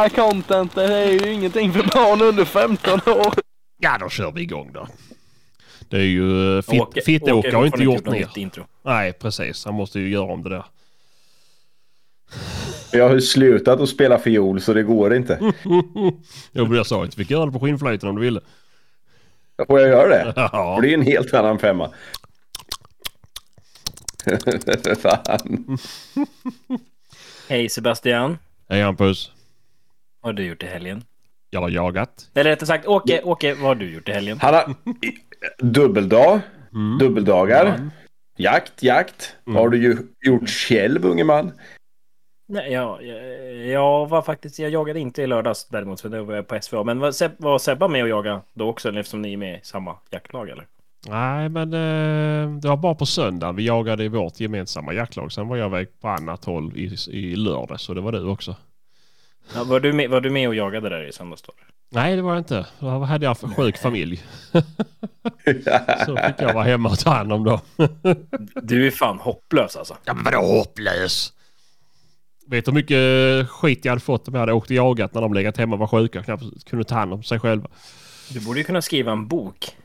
här contentet är ju ingenting för barn under 15 år. Ja, då kör vi igång då. Det är ju... eh, Fitt- Fitt-Åke har inte gjort ner. Intro. Nej, precis. Han måste ju göra om det där. Jag har ju slutat att spela fiol så det går inte. Jo, men jag sa att du fick göra det på skinnflöjten om du ville. Får jag göra det? Ja. För det är en helt annan femma. Fan. Hej Sebastian. Hej Hampus. Vad har du gjort i helgen? Jag har jagat. Eller rättare sagt, Åke, Åke, vad har du gjort i helgen? Han har dubbeldag, dubbeldagar, jakt, jakt. Har du ju gjort själv unge man? Nej, jag, jag, jag var faktiskt, jag jagade inte i lördags däremot, för då var jag på SVA. Men var, Seb, var Sebba med och jaga då också, eftersom ni är med i samma jaktlag eller? Nej, men eh, det var bara på söndag. Vi jagade i vårt gemensamma jaktlag. Sen var jag iväg på annat håll i, i lördag, så det var du också. Ja, var, du med, var du med och jagade där i söndags då? Nej, det var jag inte. Då hade jag en sjuk familj. så fick jag vara hemma och ta hand om dem. Du är fan hopplös alltså. Ja, men vadå hopplös? Vet du hur mycket skit jag hade fått om jag hade åkt och jagat när de legat hemma och var sjuka och knappt kunde ta hand om sig själva? Du borde ju kunna skriva en bok.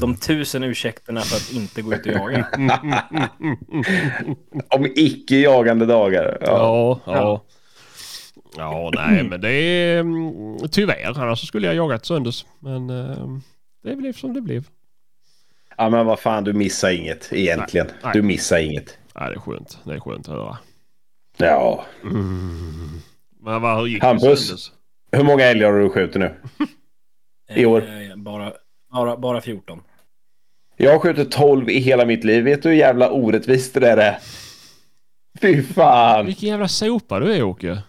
De tusen ursäkterna för att inte gå ut och jaga. Om icke jagande dagar. Ja. Ja, ja. Ja, nej, men det är mm, tyvärr. Annars så skulle jag jagat söndags. Men eh, det blev som det blev. ja men vad fan du missar inget egentligen. Nej, nej. Du missar inget. Ja, det är skönt. Det är skönt att höra. Ja. Men vad, hur gick Hampus? söndags? Hur många älgar har du skjutit nu? I år? Eh, Bara, bara, bara 14. Jag har skjutit 12 i hela mitt liv. Vet du hur jävla orättvist det där är? Fy fan. Vilken jävla sopa du är Åke.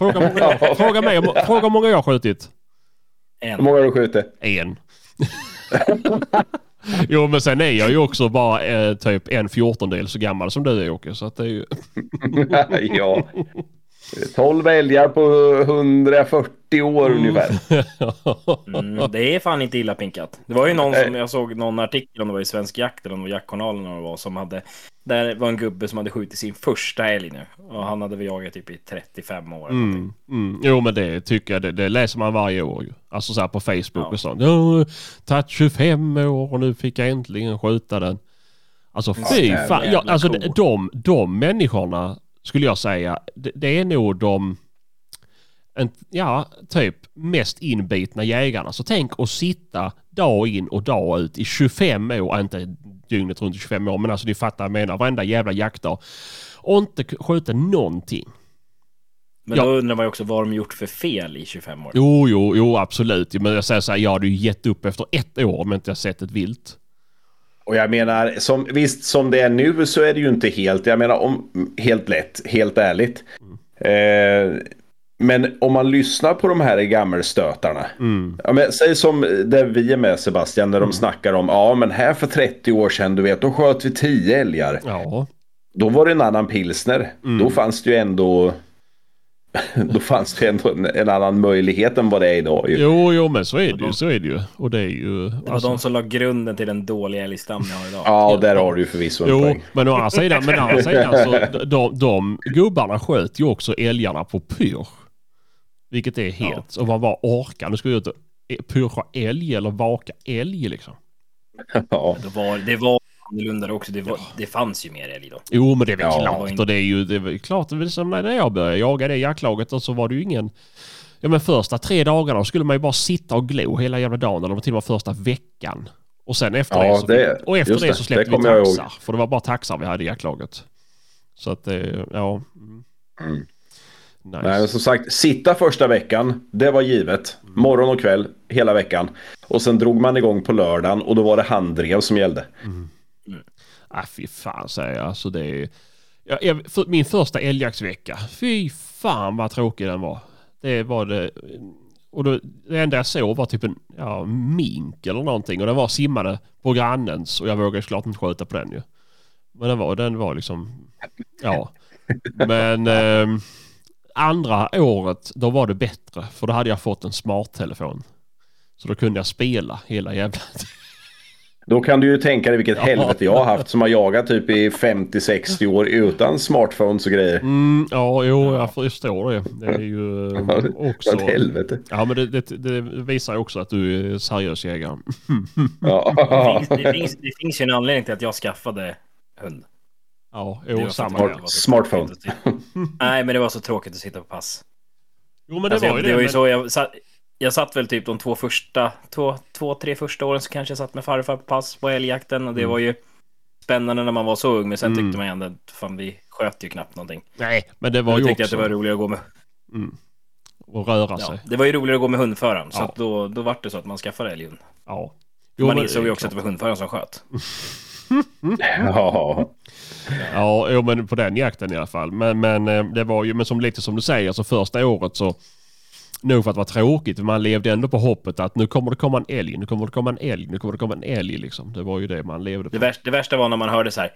Fråga, många, fråga, mig, om- fråga hur många jag har skjutit. Hur En. många har du skjutit? En. jo men sen är jag ju också bara eh, typ en fjortondel så gammal som du är Åke. Så att det är ju... ja. 12 älgar på 140 år ungefär. Mm, det är fan inte illa pinkat. Det var ju någon som, jag såg någon artikel om det var i Svensk Jakt eller om det var Jaktjournalen eller var som hade, där var en gubbe som hade skjutit sin första älg nu. Och han hade väl jagat typ i 35 år. Mm, mm. Jo men det tycker jag, det, det läser man varje år ju. Alltså så här på Facebook och sånt. Ja, tagit 25 år och nu fick jag äntligen skjuta den. Alltså fy jävla fan. Ja, alltså de, de, de människorna skulle jag säga, det, det är nog de en, ja, typ mest inbitna jägarna. Så tänk att sitta dag in och dag ut i 25 år, inte dygnet runt i 25 år, men alltså ni fattar vad jag menar, varenda jävla jaktdag. Och inte skjuta någonting. Men Ja. då undrar man ju också vad de gjort för fel i 25 år. Jo, jo, jo, absolut. Men jag säger så här, jag hade ju gett upp efter ett år om inte jag sett ett vilt. Och jag menar, som, visst som det är nu så är det ju inte helt, jag menar om, helt lätt, helt ärligt. Eh, men om man lyssnar på de här gammelstötarna. Ja, men, säg som där vi är med Sebastian, när de snackar om, ja men här för 30 år sedan, du vet, då sköt vi 10 älgar. Ja. Då var det en annan pilsner. Då fanns det ju ändå, då fanns det ändå en, en annan möjlighet än vad det är idag. Ju. Jo, jo, men så är det ju. Så är det ju. Och det är ju... Det var alltså- de som la grunden till den dåliga älgstam vi har idag. Ja, där har du ju förvisso en Jo, poäng. men å andra sidan, men å andra sidan så de, de gubbarna sköt ju också älgarna på pyr. Vilket är helt, och man bara orkar. Nu ska vi ut och pyrscha älg eller vaka älg liksom. Ja. Det var, det var annorlunda också. Det, var, det fanns ju mer älg då. Jo, men det är väl Ja. klart. Och det är ju det är klart. Det är väl som när jag började jaga det jaktlaget och så var det ju ingen... Ja men första tre dagarna skulle man ju bara sitta och glo hela jävla dagen. Eller till och med första veckan. Och sen efter Ja, det så, det- och efter det, det. så släppte Det vi taxar. För det var bara taxar vi hade i jaktlaget. Så att det, ja. Mm. Mm. Nice. Nej, men som sagt, sitta första veckan, det var givet. Morgon och kväll, hela veckan. Och sen drog man igång på lördagen och då var det handdrev som gällde. Ah, fy fan säger jag. Alltså det är... Ja, jag, för, min första älgjaktsvecka. Fy fan vad tråkig den var. Det var det... Och då, det enda jag såg var typ en ja, mink eller någonting och den var simmade på grannens och jag vågade såklart inte skjuta på den ju. Men den var, den var liksom, ja. Men eh, andra året då var det bättre för då hade jag fått en smarttelefon. Så då kunde jag spela hela jävla... Då kan du ju tänka dig vilket helvete jag har haft som har jagat typ i 50-60 år utan smartphones och grejer. Mm, ja, jo, jag förstår det. Det är ju också... Vad helvete. Ja, men det, det, det visar ju också att du är seriös jägare. Ja. Det finns, det, finns, det finns ju en anledning till att jag skaffade hund. Ja, jo, samma så Smartphone. Nej, men det var så tråkigt att sitta på pass. Jo, men det Alltså, var ju det. det var ju men- så jag satt, jag satt väl typ de två första, två, två, tre första åren så kanske jag satt med farfar på pass på älgjakten och det Mm. var ju spännande när man var så ung men sen Mm. tyckte man ändå att fan vi sköt ju knappt någonting. Nej, men det var Jag ju tyckte också... att det var roligare att gå med, mm, att röra ja, sig. det var ju roligare att gå med hundföraren så Ja. att då, då var det så att man skaffade älghund. Ja. man men- insåg ju också att det var hundföraren som sköt. Ja. Ja, jo, men på den jakten i alla fall. Men, men eh, det var ju, men som lite som du säger, så första året så Nog för att det var tråkigt, men man levde ändå på hoppet att nu kommer det komma en älg, nu kommer det komma en älg, nu kommer det komma en älg liksom. Det var ju det man levde på. Det värsta, det värsta var när man hörde så här.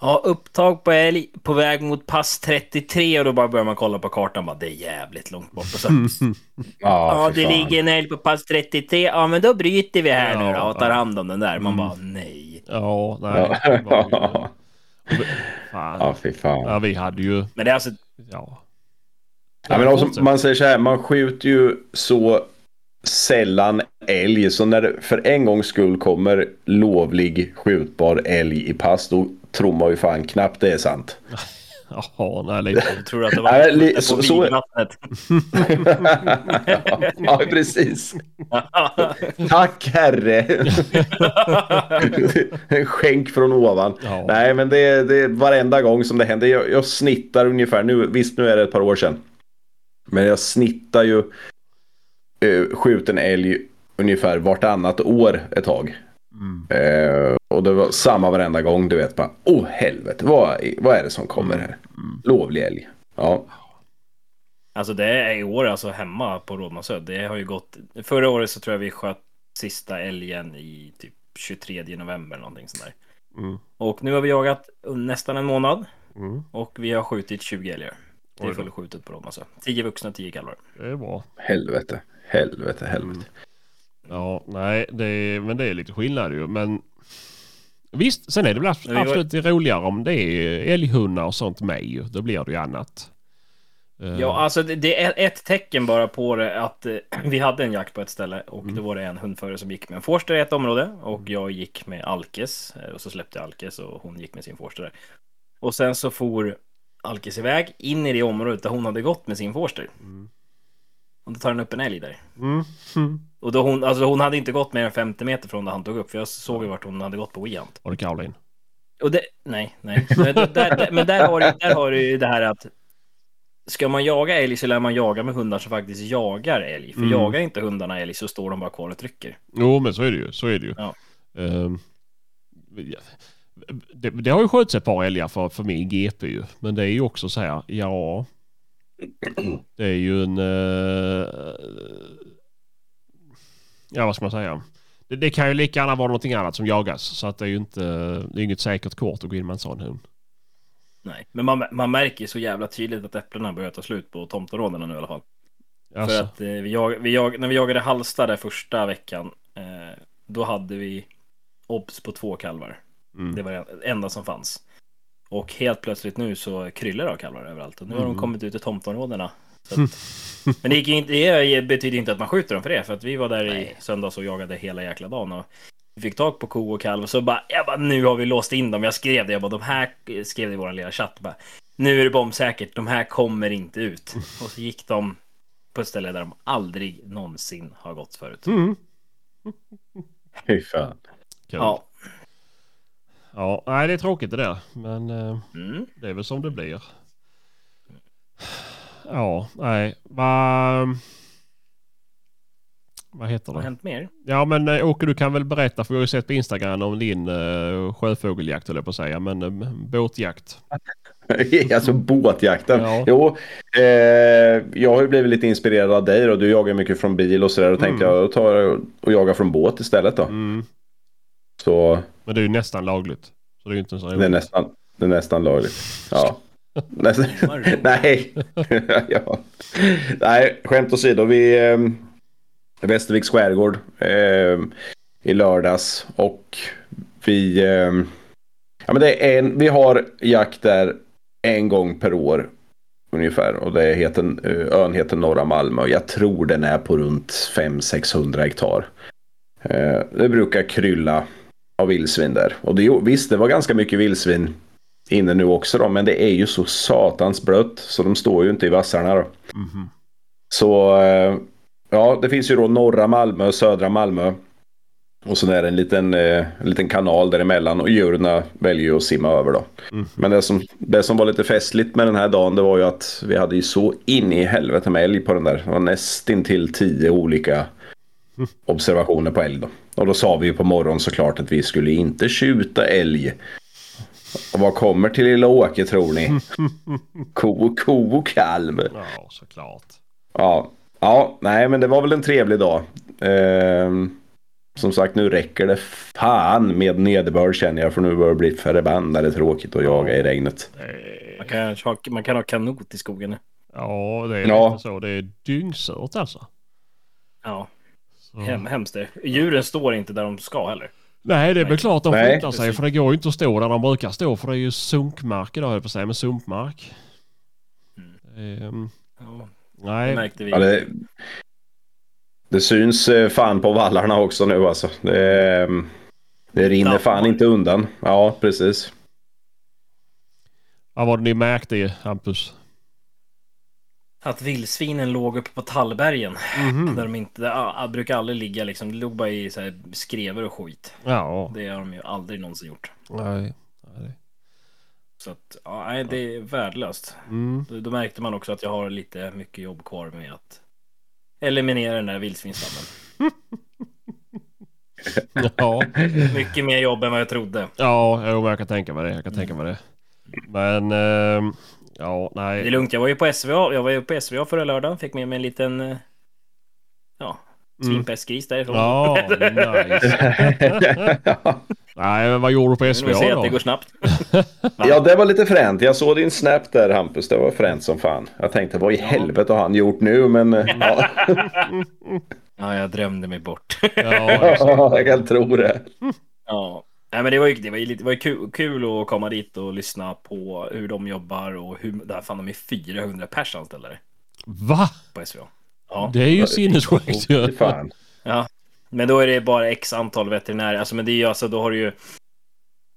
Ja, upptag på älg på väg mot pass 33 och då bara börjar man kolla på kartan bara det är jävligt långt bort. Och så, ja, det fan. ligger en älg på pass 33. Ja, men då bryter vi här nu då Ja, och tar ja. hand om den där. Man Mm. bara nej. Ja, nej. Det var ju, fan. Ja, fy fan. Ja, vi hade ju, Men det är alltså, ja. Ja, men också, man säger så här, man skjuter ju så sällan älg. Så när det för en gångs skull kommer lovlig skjutbar älg i pass, då tror man ju fan knappt det är sant. Jaha, nej lite. jag tror att det var Nej, på så- så- ja, precis. Tack herre. en skänk från ovan. Ja. Nej, men det är, det är varenda gång som det händer. Jag, jag snittar ungefär, nu, visst nu är det ett par år sedan. Men jag snittar ju uh, skjuten älg ungefär vartannat år ett tag. Mm. Eh, och det var samma varenda gång, du vet bara, åh helvete, vad, vad är det som kommer här? Lovlig älg. Ja. Alltså det är i år alltså hemma på Rådmansö. Det har ju gått. Förra året så tror jag vi sköt sista älgen i typ 23 november någonting sånt där. Mm. Och nu har vi jagat nästan en månad Mm. och vi har skjutit 20 älgar. Det är fullskjutet på Rådmansö. 10 vuxna, 10 kalvar. Det är bra. Helvete, helvete, helvete. Ja, nej, det är, men det är lite skillnad ju. Men visst, sen är det väl abs- Men vi var- absolut roligare om det är älghundar och sånt med ju. Då blir det ju annat. Eh, Ja, alltså det, det är ett tecken bara på det att eh, vi hade en jakt på ett ställe och Mm. då var det en hundförare som gick med en forster i ett område och jag gick med Alkes eh, och så släppte jag Alkes och hon gick med sin forster. där. Och sen så for Alkes iväg in i det området där hon hade gått med sin forster. Mm. Och då tar den upp en älg där. Mm. Mm. Och då hon, alltså hon hade inte gått mer än 50 meter från där han tog upp för jag såg ju vart hon hade gått på WeHunt. Var det Caroline? Och det, nej, nej. Men där, där, men där har, du, där har du ju det här att ska man jaga älg så lär man jaga med hundar som faktiskt jagar älg. För Mm. jagar inte hundarna älg så står de bara kvar och trycker. Jo, men så är det ju. Så är det ju. Ja. Ehm, det, det har ju skjutits ett par älgar för, för min GP ju. Men det är ju också så här, ja. Det är ju en... eh, ja, vad ska man säga? Det, det kan ju lika gärna vara någonting annat som jagas. Så att det är ju inte... Det är inget säkert kort att gå in med en sån hund. Nej, men man, man märker så jävla tydligt att äpplena börjar ta slut på tomtområdena nu i alla fall. Alltså, För att eh, vi jag, vi jag, när vi jagade Hallsta där första veckan, eh, då hade vi obs på två kalvar. Mm. Det var det enda som fanns. Och helt plötsligt nu så kryllar det av kalvar överallt. Och nu har Mm. de kommit ut i tomtområdena. Men det, gick inte, det betyder inte att man skjuter dem för det. För att vi var där i söndags och jagade hela jäkla dagen. Och vi fick tag på ko och kalv och så bara, jag bara, nu har vi låst in dem. Jag skrev det, jag bara, de här, skrev det i vår lilla chatt. Bara, nu är det bombsäkert, de här kommer inte ut. Och så gick de på ett ställe där de aldrig någonsin har gått förut. Mm. Fy fan. Ja. Ja. Nej, det är tråkigt det där. Men... eh, Mm. Det är väl som det blir. Ja, nej. Vad... Vad heter Vad har det? hänt mer? Ja men eh, Åke du kan väl berätta för vi har ju sett på Instagram om din uh, sjöfågeljakt höll jag på att säga. Men uh, båtjakt. alltså båtjakten. Ja. Jo, eh, jag har ju blivit lite inspirerad av dig och du jagar mycket från bil och sådär. Då tänkte Mm. jag jag tar och jagar från båt istället då. Mm. Så Men det är ju nästan lagligt. Så det är ju inte så det är nästan, det är nästan lagligt. Ja. Nästan, nej. ja. nej, skämt åsido. Vi... Eh, Västerviks skärgård eh, i lördags och vi... Eh, ja, men det är en, vi har jakt där en gång per år ungefär och det heter, eh, ön heter Norra Malmö och jag tror den är på runt 500-600 hektar. Eh, det brukar krylla av vildsvin där och det, visst det var ganska mycket vildsvin inne nu också då men det är ju så satans blött så de står ju inte i vassarna då. Mhm. Så eh, ja, det finns ju då norra Malmö och södra Malmö. Och så är det en liten, eh, en liten kanal däremellan och djuren väljer ju att simma över då. Mhm. Men det som, det som var lite festligt med den här dagen det var ju att vi hade ju så in i helvete med älg på den där. Det var nästan till tio olika observationer på älg då. Och då sa vi ju på morgonen såklart att vi skulle inte skjuta älg. Och vad kommer till lilla Åke tror ni? Ko, ko och kalv. Ja, såklart. Ja, ja, nej men det var väl en trevlig dag. Ehm, som sagt nu räcker det fan med nederbörd känner jag för nu börjar det bli förbannade tråkigt att jaga i regnet. Eh, Man kan, ha, man kan ha kanot i skogen nu. Ja, det är Ja. så. Det är dyngsurt alltså. Ja, Hem, hemskt det. Djuren står inte där de ska heller. Nej, det är väl klart de flyttar sig precis. för det går ju inte att stå där de brukar stå för det är ju sunkmark idag höll jag på att säga, men sumpmark. Ehm, Ja, det nej, märkte vi. Ja, det, det syns eh, fan på vallarna också nu alltså. Det, ehm, det rinner fan inte undan. Ja, precis. vad var det ni märkte Hampus? Att vildsvinen låg uppe på tallbergen. Mhm. Där de inte, ah, brukar aldrig ligga liksom. Det låg bara i så här skrever och skit. Ja, Det har de ju aldrig någonsin gjort. nej. nej. Så att, ja, nej, det är värdelöst. Mm. Då, då märkte man också att jag har lite mycket jobb kvar med att eliminera den där vildsvinsstammen. Ja, Mycket mer jobb än vad jag trodde. ja jag kan tänka mig det. Jag kan tänka mig det. Men, ehm, ja, Det är nej. lugnt, jag var ju på SVA, jag var ju på SVA förra lördagen. Fick med mig en liten, eh, ja, Mm. svinpestgris därifrån. Ja, nice. Nej, men vad gjorde du på SVA se att då? det går snabbt. Ja, det var lite fränt. Jag såg din snap där Hampus. Det var fränt som fan. Jag tänkte vad i helvete har han gjort nu? Men eh, ja, Ja, jag drömde mig bort. Ja, jag kan tro det. Ja. Nej, men det var ju, det var ju, lite, det var ju kul, kul att komma dit och lyssna på hur de jobbar och hur, där fan de är 400 pers anställda Va? på SVA. Ja. Det är ju sinnessjukt ju. fan. Ja, men då är det bara x antal veterinärer. Alltså, men det är ju alltså, då har du ju.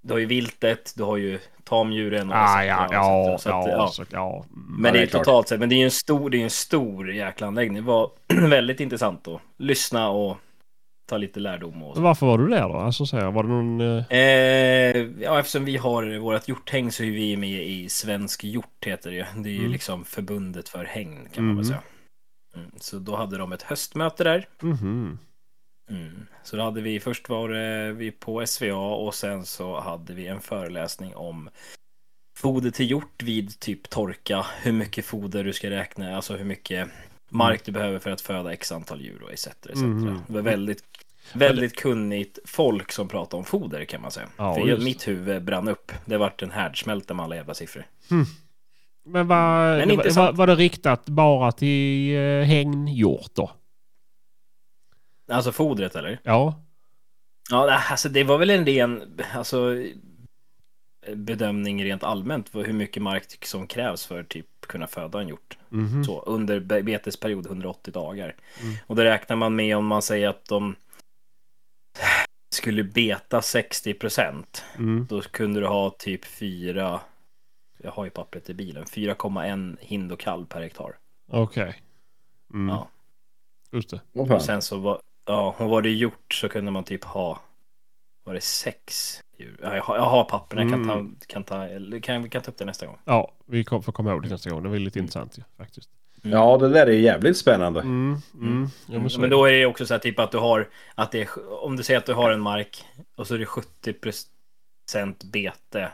Du har ju viltet, du har ju tamdjuren. och Ah, ja, ja, så att, ja, så, ja. Mm. Men det det är klart. totalt sett, men det är ju en stor, det är ju en stor jäkla anläggning. Det var väldigt intressant att lyssna och ta lite lärdom och så. Varför var du där då? Alltså så här, var det någon... eh, ja, eftersom vi har vårt hjorthäng så är vi med i Svensk hjort heter det ju. Det är ju Mm. liksom förbundet för hägn kan man väl Mhm. säga. Mm, så då hade de ett höstmöte där. Mhm. Mm. Så då hade vi, först var vi på SVA och sen så hade vi en föreläsning om foder till hjort vid typ torka, hur mycket foder du ska räkna, alltså hur mycket mark du behöver för att föda x antal djur och etc. etc. Mm. Det var väldigt, väldigt kunnigt folk som pratade om foder kan man säga. Ja, för just mitt huvud brann upp. Det vart en härdsmälta med alla jävla siffror. Men var, Men intressant. var, var det riktat bara till uh, hägnhjort då? Alltså fodret eller? Ja. Ja, det- alltså det var väl en ren, alltså bedömning rent allmänt hur mycket mark som krävs för typ kunna föda en hjort. Mhm. Så under be- betesperiod 180 dagar. Mm. Och då räknar man med om man säger att de skulle beta 60 procent. Mm. Då kunde du ha typ 4, jag har ju pappret i bilen, 4,1 hind och kalv per hektar. Okej. Mm. Ja. Just det. Och sen så var, ja, och var det gjort så kunde man typ ha, var det sex djur? Ja, jag, har, jag har papperna, jag kan ta, Mm. kan ta, eller kan, vi kan ta upp det nästa gång. Ja, vi kom, får komma ihåg det nästa gång. Det var lite intressant ju, faktiskt. Ja, det där är jävligt spännande. Mm. Mm. Ja, men så Men det. då är det också så här typ att du har, att det är, om du säger att du har en mark och så är det 70 procent bete.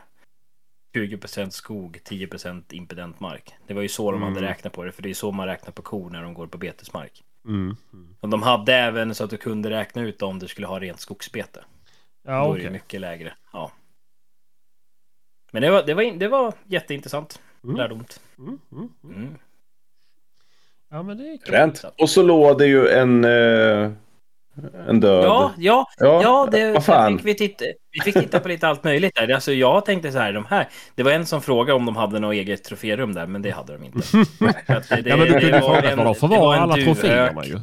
20% skog, 10% impedent mark. Det var ju så de hade Mm. räknat på det, för det är så man räknar på kor när de går på betesmark. Mm. Mm. Och de hade även så att du kunde räkna ut om du skulle ha rent skogsbete. Ja, Då är det mycket lägre. Ja. Men det var, det var, det var jätteintressant. Mm. Lärdomt. Mm. Mm. Mm. Mm. Ja, men det är kul. Fränt. Och så låg det ju en, eh, en död. Ja, ja, ja, ja, det, vad fan. Fick vi, titta, vi fick titta på lite allt möjligt där. Alltså, jag tänkte så här, de här. Det var en som frågade om de hade något eget troférum där, men det hade de inte. Det- Ja, men du kunde var fråga en- var de förvarar alla troféerna ju.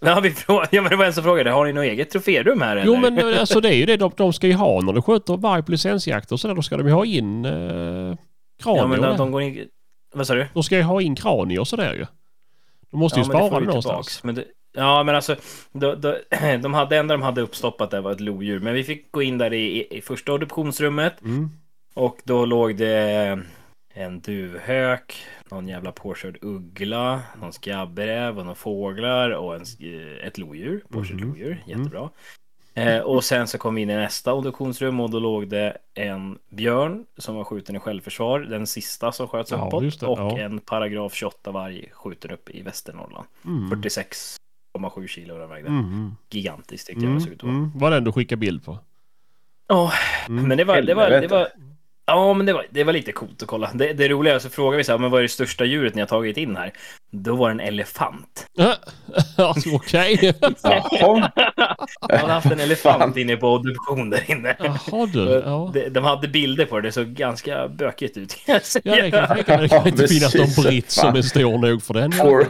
Ja, vi frågade, ja, men det var en som frågade, har ni något eget troférum här Jo eller? men alltså det är ju det de, de ska ju ha när de skjuter varg på licensjakt och sådär. Då ska de ju ha in eh, kranier. Ja, men de, de går in... Vad sa du? De ska ju ha in kranier och sådär ju. De måste ju Ja, men spara det vi någonstans. Men det, ja, men alltså, då, då, de hade, det enda de hade uppstoppat där var ett lodjur. Men vi fick gå in där i, i, i första adoptionsrummet Mm. och då låg det en duvhök, någon jävla påkörd uggla, någon skabbräv och några fåglar och en, ett lodjur, påkört Mhm. lodjur, jättebra. Eh, och sen så kom vi in i nästa obduktionsrum och då låg det en björn som var skjuten i självförsvar, den sista som sköts Ja, uppåt, det, och ja. en paragraf 28 varg skjuten upp i Västernorrland. Mm. 46,7 kilo den vägde. Mm. Gigantiskt tyckte jag det såg ut Mm. att vara. Mm. Var den du skickade bild på? Ja, Mm. men det var, det var, det Helvete. var, ja men det var, det var lite coolt att kolla. Det, det roliga är så frågar vi så här, men vad är det största djuret ni har tagit in här? Då var det en elefant. Okej. Jaha. Man hade haft en elefant Fan. inne på obduktion där inne. Jaha du. Ja. De, de hade bilder på det, det såg ganska bökigt ut kan jag säga. Ja, det kan tänka mig. Det kan Ja, inte finnas någon britt som är stor nog för den. Får.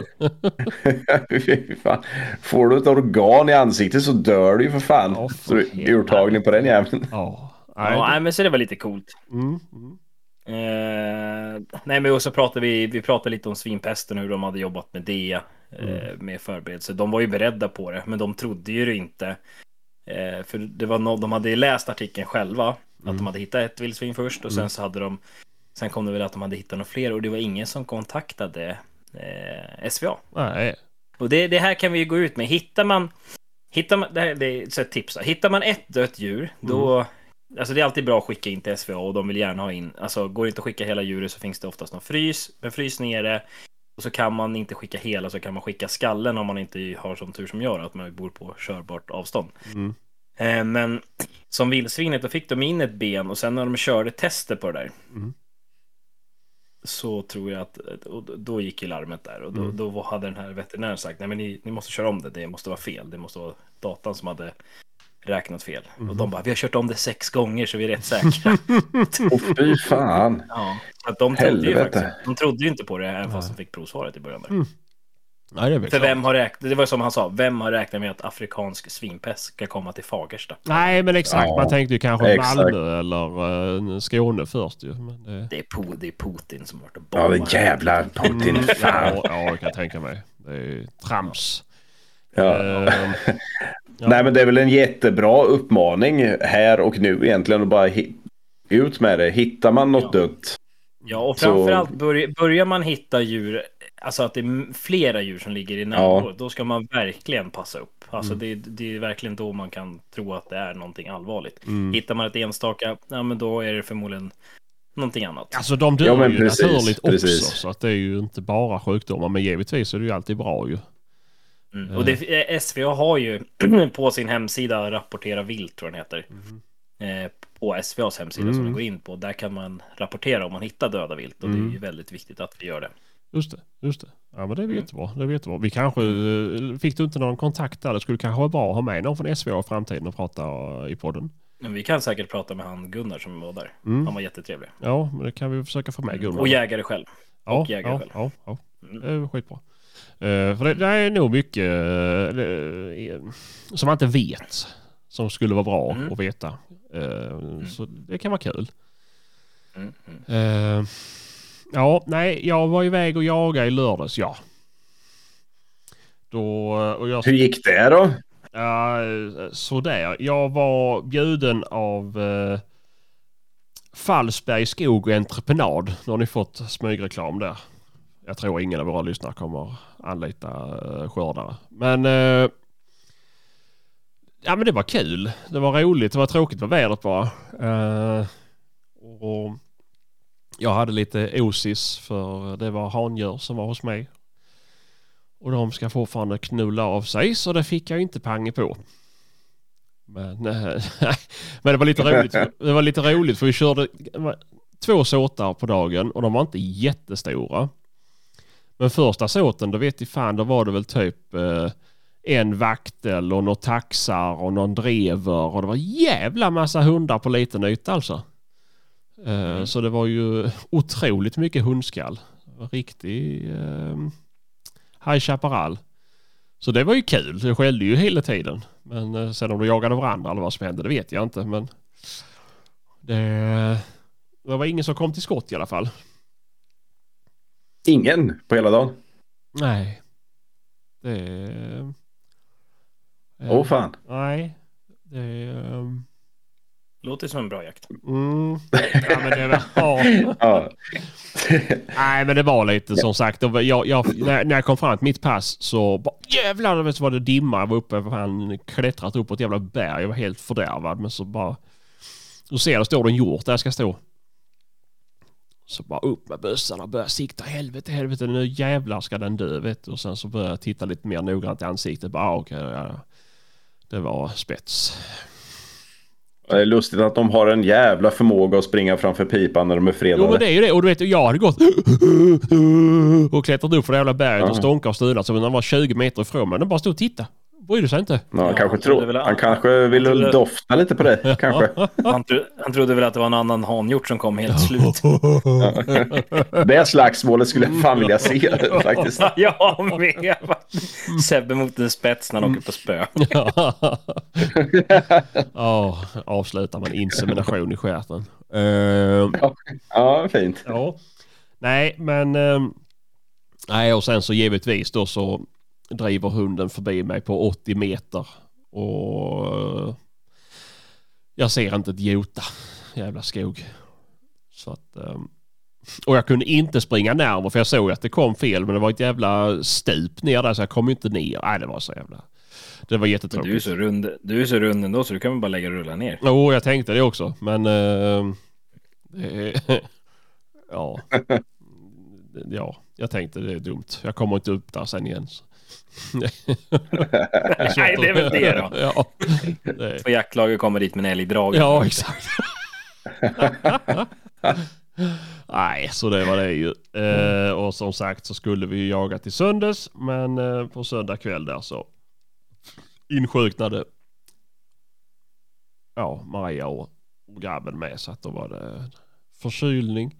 Får du ett organ i ansiktet så dör du ju för fan. Ja, för så urtagning på den jäveln. Ja. Ja, Nej, nej, men så det var lite coolt. det- mm. Mm. Eh, nej, men också pratade vi, vi pratade lite om svinpesten och hur de hade jobbat med det. Eh, med förberedelse. De var ju beredda på det, men de trodde ju det inte. Eh, för det var no de hade läst artikeln själva. Att de hade hittat ett vildsvin först och sen så hade de Sen kom det väl att de hade hittat några fler och det var ingen som kontaktade eh, SVA. Nej. Och det, det här kan vi ju gå ut med. Hittar man, hittar man det, här, det är så ett tips. Hittar man ett dött djur, då... Alltså det är alltid bra att skicka in till SVA och de vill gärna ha in... Alltså går det inte att skicka hela djuret så finns det oftast någon frys. Men frys ner det. Och så kan man inte skicka hela så kan man skicka skallen om man inte har sån tur som gör att man bor på körbart avstånd. Mm. Eh, men som vildsvinet, då fick de in ett ben och sen när de körde tester på det där. Mm. Så tror jag att, då gick ju larmet där och då, Mm. då hade den här veterinären sagt nej men ni, ni måste köra om det, det måste vara fel, det måste vara datan som hade räknat fel. Mm. Och de bara, vi har kört om det sex gånger så vi är rätt säkra. Åh fy fan. ja. Att de trodde ju faktiskt, de trodde ju inte på det även fast de fick provsvaret i början. Där. Mm. Nej, det För klart. vem har räknat, det var som han sa, vem har räknat med att afrikansk svinpest ska komma till Fagersta? Nej, men exakt. Ja, Man tänkte ju kanske exakt. Malmö eller eh, Skåne först ju. Men det... Det är, po- det är Putin som har varit och Ja, bombat. det jävla Putin. Mm, Fan. ja, ja, jag kan tänka mig. Det är trams. Ja. Ehm, Ja. Nej men det är väl en jättebra uppmaning här och nu egentligen att bara ut med det. Hittar man något Ja. dött. Ja, och Så- framförallt börjar, man hitta djur, alltså att det är flera djur som ligger i närområdet, då ska man verkligen passa upp. Alltså det, det är verkligen då man kan tro att det är någonting allvarligt. mm. Hittar man ett enstaka, ja men då är det förmodligen någonting annat. Alltså de dör Ja, ju precis, naturligt precis. också. Så att det är ju inte bara sjukdomar. Men givetvis är det ju alltid bra ju. Mm. Och det, eh, SVA har ju på sin hemsida rapportera vilt, tror jag den heter. Eh, på SVAs hemsida som Mm. den går in på, där kan man rapportera om man hittar döda vilt. Och det Mm. är ju väldigt viktigt att vi gör det. Just det, just det. Ja men det är Mm. jättebra. Det är jättebra. Vi kanske, eh, fick du inte någon kontakt där? Det skulle kanske vara bra att ha med någon från SVA i framtiden och prata i podden. Men vi kan säkert prata med han Gunnar som var där. Mm. Han var jättetrevlig. Ja, men det kan vi försöka få med Gunnar. Och jägare själv. ja, och jägare ja, själv. ja, ja. Mm. Det är skitbra. Eh, för det, det är nog mycket uh, som man inte vet. Som skulle vara bra Mm. att veta. Eh, Så det kan vara kul. Mm. Eh, ja, nej, jag var iväg och jagade i lördags, ja. Då, och jag, Hur gick det då? ja, sådär. Jag var bjuden av uh, Fallsberg Skog och Entreprenad. Nu har ni fått smygreklam där. Jag tror ingen av våra lyssnare kommer anlita eh, skördare. Men eh, ja, men det var kul. Det var roligt. Det var tråkigt med vädret bara. Eh, och Jag hade lite osis för det var handjur som var hos mig. Och de ska fortfarande knulla av sig så det fick jag inte pang på. Men, nej, men det var lite roligt. Det var lite roligt för vi körde två såtar på dagen och de var inte jättestora. Men första såten, då vet jag fan, då var det väl typ eh, en vaktel och några taxar och någon drever och det var jävla massa hundar på liten yta alltså. Eh, mm. Så det var ju otroligt mycket hundskall. Riktig eh, High Chaparral. Så det var ju kul. Det skällde ju hela tiden. Men eh, sen om de jagade varandra eller vad som hände det vet jag inte. Men det, det var ingen som kom till skott i alla fall. Ingen på hela dagen? Nej. Det... Åh oh, fan. Nej. Det... Um... Låter som en bra jakt. Mm. Ja, men det var... ja. Nej, men det var lite som sagt. Jag, jag, när jag kom fram till mitt pass så bara, jävlar så var det dimma. Jag var uppe, han klättrat upp på ett jävla berg. Jag var helt fördärvad. Men så bara... Då ser jag, det står det en hjort där jag ska stå. Så bara upp med bössan och börja sikta. Helvete, helvete, nu jävlar ska den dö vet du. Och sen så började jag titta lite mer noggrant i ansiktet. Bara, ah, okej, ja, det var spets. Det är lustigt att de har en jävla förmåga att springa framför pipan när de är fredade. Jo men det är ju det. Och du vet, jag hade gått och klättrat upp för det jävla berget och stånkat och stunat. Så när den var 20 meter ifrån mig. Den bara stod och tittade brydde sig inte. Ja, han, kanske tro, han, han kanske ville trodde... dofta lite på det. Kanske. Han, tro, han trodde väl att det var en annan hanhjort som kom helt slut. det slagsmålet skulle jag fan vilja se faktiskt. jag med. Sebbe mot en spets när han åker på spö. oh, avslutar man insemination i stjärten. Uh, ja, fint. Ja. Nej, men... Uh, nej, och sen så givetvis då så driver hunden förbi mig på 80 meter. Och jag ser inte ett jota. Jävla skog. Så att... Ehm, och jag kunde inte springa närmare för jag såg att det kom fel men det var ett jävla stup ner där så jag kom inte ner. Nej det var så jävla... Det var jättetråkigt. Du är så rund, du är så rund ändå så du kan väl bara lägga och rulla ner. Jo, oh, jag tänkte det också men... Uh, ja. ja, jag tänkte det är dumt. Jag kommer inte upp där sen igen. Så. Nej, det är väl det då. ja, det. För jaktlaget kommer dit med en älgdrag. Ja, exakt. Nej, så det var det ju. Eh, och som sagt så skulle vi jaga till söndags. Men eh, på söndag kväll där så insjuknade ja, Maria och grabben med. Så att då var det förkylning.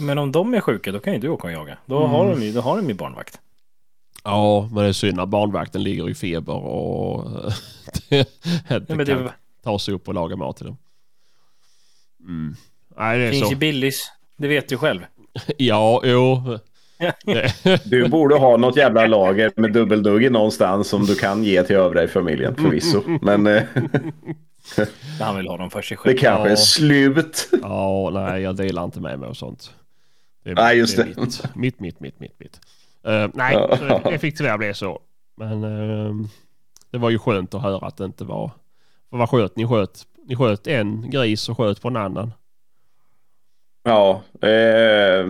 Men om de är sjuka då kan ju du åka och jaga. Då, mm. har, de ju, då har de ju barnvakt. Ja, men det är synd att barnvakten ligger i feber och det, det kan ta sig upp och laga mat till dem. Mm. Nej, det är finns ju Billys. Det vet du själv. ja, jo. du borde ha något jävla lager med dubbeldugg någonstans som du kan ge till övriga i familjen förvisso. Men... Eh, Han vill ha dem för sig själv. Det kanske ja. är slut. ja, nej, jag delar inte med mig och sånt. Det är, nej, just det. Mitt, mitt, mitt, mitt, mitt. mitt. Uh, nej, det fick tyvärr bli så. Men uh, det var ju skönt att höra att det inte var... För vad sköt ni? Sköt, ni sköt en gris och sköt på en annan. Ja, eh,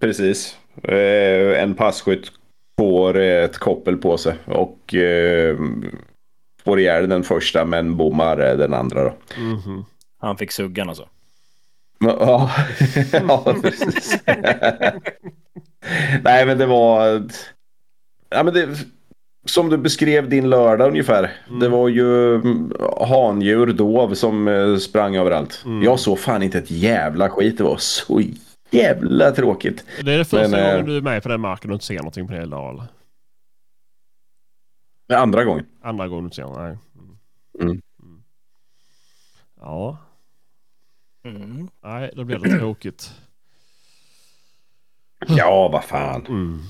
precis. Eh, en passkytt får ett koppel på sig och eh, får ihjäl den första men bommar den andra. Då. Mm -hmm. Han fick suggan alltså? Ja, ja precis. Nej, men det var... Ja, men det... Som du beskrev din lördag ungefär. Mm. Det var ju mm, handjur, dov som eh, sprang överallt. Mm. Jag såg fan inte ett jävla skit. Det var så jävla tråkigt. Det är det första men, gången äh... du är med på den marken och inte ser någonting på en hel dag eller? Andra gången. Andra gången du inte ser, nej. Mm. mm. Ja. Mm. Nej, då blir det tråkigt. Ja, vad fan. Mm.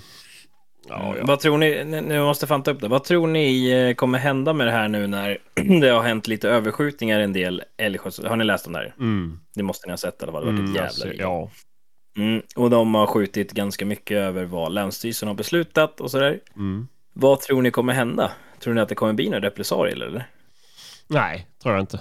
Ja, ja. Vad tror ni, nu måste fan ta upp det, vad tror ni eh, kommer hända med det här nu när det har hänt lite överskjutningar en del älgsköts? Har ni läst om det här? Mm. Det måste ni ha sett, eller vad det varit ett mm, jävla alltså, Ja. Mm, och de har skjutit ganska mycket över vad Länsstyrelsen har beslutat och sådär. Mm. Vad tror ni kommer hända? Tror ni att det kommer bli några repressalier eller? Nej, tror jag inte.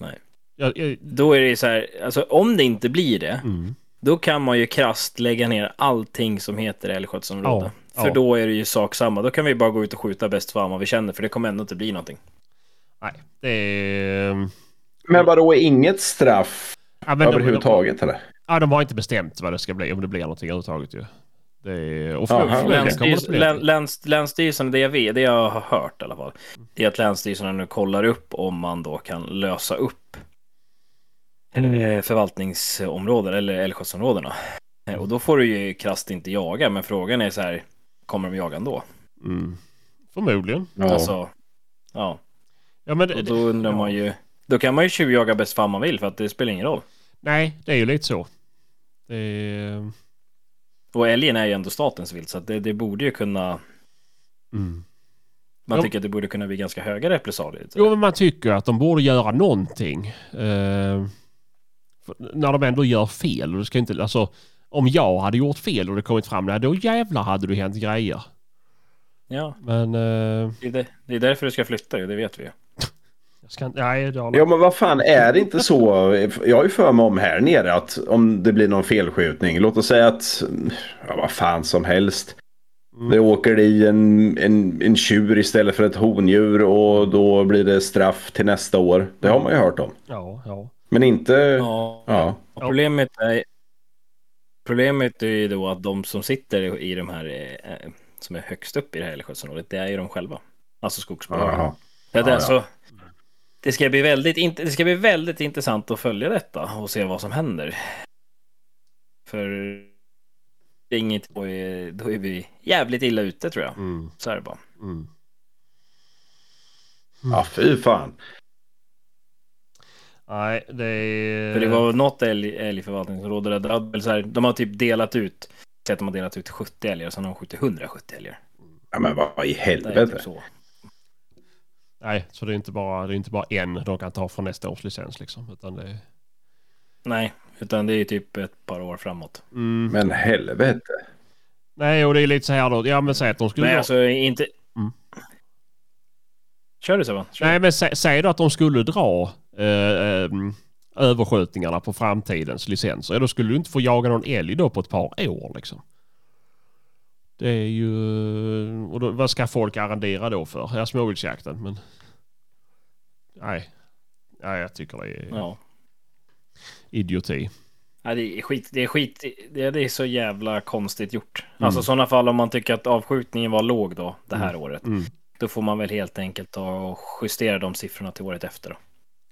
Nej. Jag, jag, Då är det så här, alltså om det inte blir det, mm. Då kan man ju krasst lägga ner allting som heter älgskötselområde. Ja, För ja. då är det ju sak samma. Då kan vi bara gå ut och skjuta bäst fan vad vi känner, för det kommer ändå inte bli någonting. Nej, det är... Men vadå, inget straff Ja, men de- överhuvudtaget eller? Ja, de har inte bestämt vad det ska bli, om det blir någonting överhuvudtaget ju. Det är... Och för, det Länsstyrelsen, inte bli län, någonting. läns, länsstyrelsen, det jag vet, det jag har hört i alla fall, det är att länsstyrelserna nu kollar upp om man då kan lösa upp förvaltningsområden eller älgskötselområdena. Eh, Och då får du ju krasst inte jaga, men frågan är så här, kommer de jaga ändå? Mm. Förmodligen. Ja. Alltså, ja. Ja, men Och det, då undrar man ju, då kan man ju tjuvjaga bäst fan man vill för att det spelar ingen roll. Nej, det är ju lite så. Det är... Och älgen är ju ändå statens vilt så att det, det borde ju kunna, Mm. man Jo. tycker att det borde kunna bli ganska höga repressalier. Jo, men man tycker att de borde göra någonting. Eh, för när de ändå gör fel. Och det ska inte, alltså, om jag hade gjort fel och det kommit fram då jävlar hade det hänt grejer. Ja, Men... Eh, det är, det, det är därför du ska flytta ju, det vet vi ju. Nej, det Ja men vad fan är det inte så? Jag har ju för mig om här nere att om det blir någon felskjutning. Låt oss säga att, ja, vad fan som helst. Mm. Det åker i en, en, en tjur istället för ett hondjur och då blir det straff till nästa år. Det har man ju hört om. Ja, ja. Men inte... Ja, Ja. problemet är, problemet är ju då att de som sitter i de här, eh, som är högst upp i det här älgskötselområdet, det är ju de själva. Alltså skogsbolagen. Det, Ja, alltså, det, ska bli väldigt, det ska bli väldigt intressant att följa detta och se vad som händer. För inget, då är, då är vi jävligt illa ute tror jag. Mm, Så är det bara. mm. Ja fy fan. Nej, det är... För det var något älg, älgförvaltningsområde där så här, de har typ delat ut, säg att de har delat ut 70 älgar och sen har de skjutit 170 älgar. Ja men vad i Det är helvete. typ så. Nej, så det är inte bara, det är inte bara en de kan ta från nästa års licens liksom. Utan det är... Nej, utan det är typ ett par år framåt. Mm. Men helvete. Nej, och det är lite så här då. Ja, men säg att de skulle... Nej, dra- alltså inte... Mm. Kör du Sebban. Nej, men sä, säg då att de skulle dra överskjutningarna på framtidens licenser. Ja, då skulle du inte få jaga någon älg då på ett par år liksom. Det är ju... Och då, vad ska folk arrendera då för? Ja, småviltsjakten, men... Nej. Nej, jag tycker det är Ja. idioti. Nej, det är skit. Det är skit. Det är, det är så jävla konstigt gjort. Mm. Alltså sådana fall om man tycker att avskjutningen var låg då, det här året. Mm. Då får man väl helt enkelt ta och justera de siffrorna till året efter då.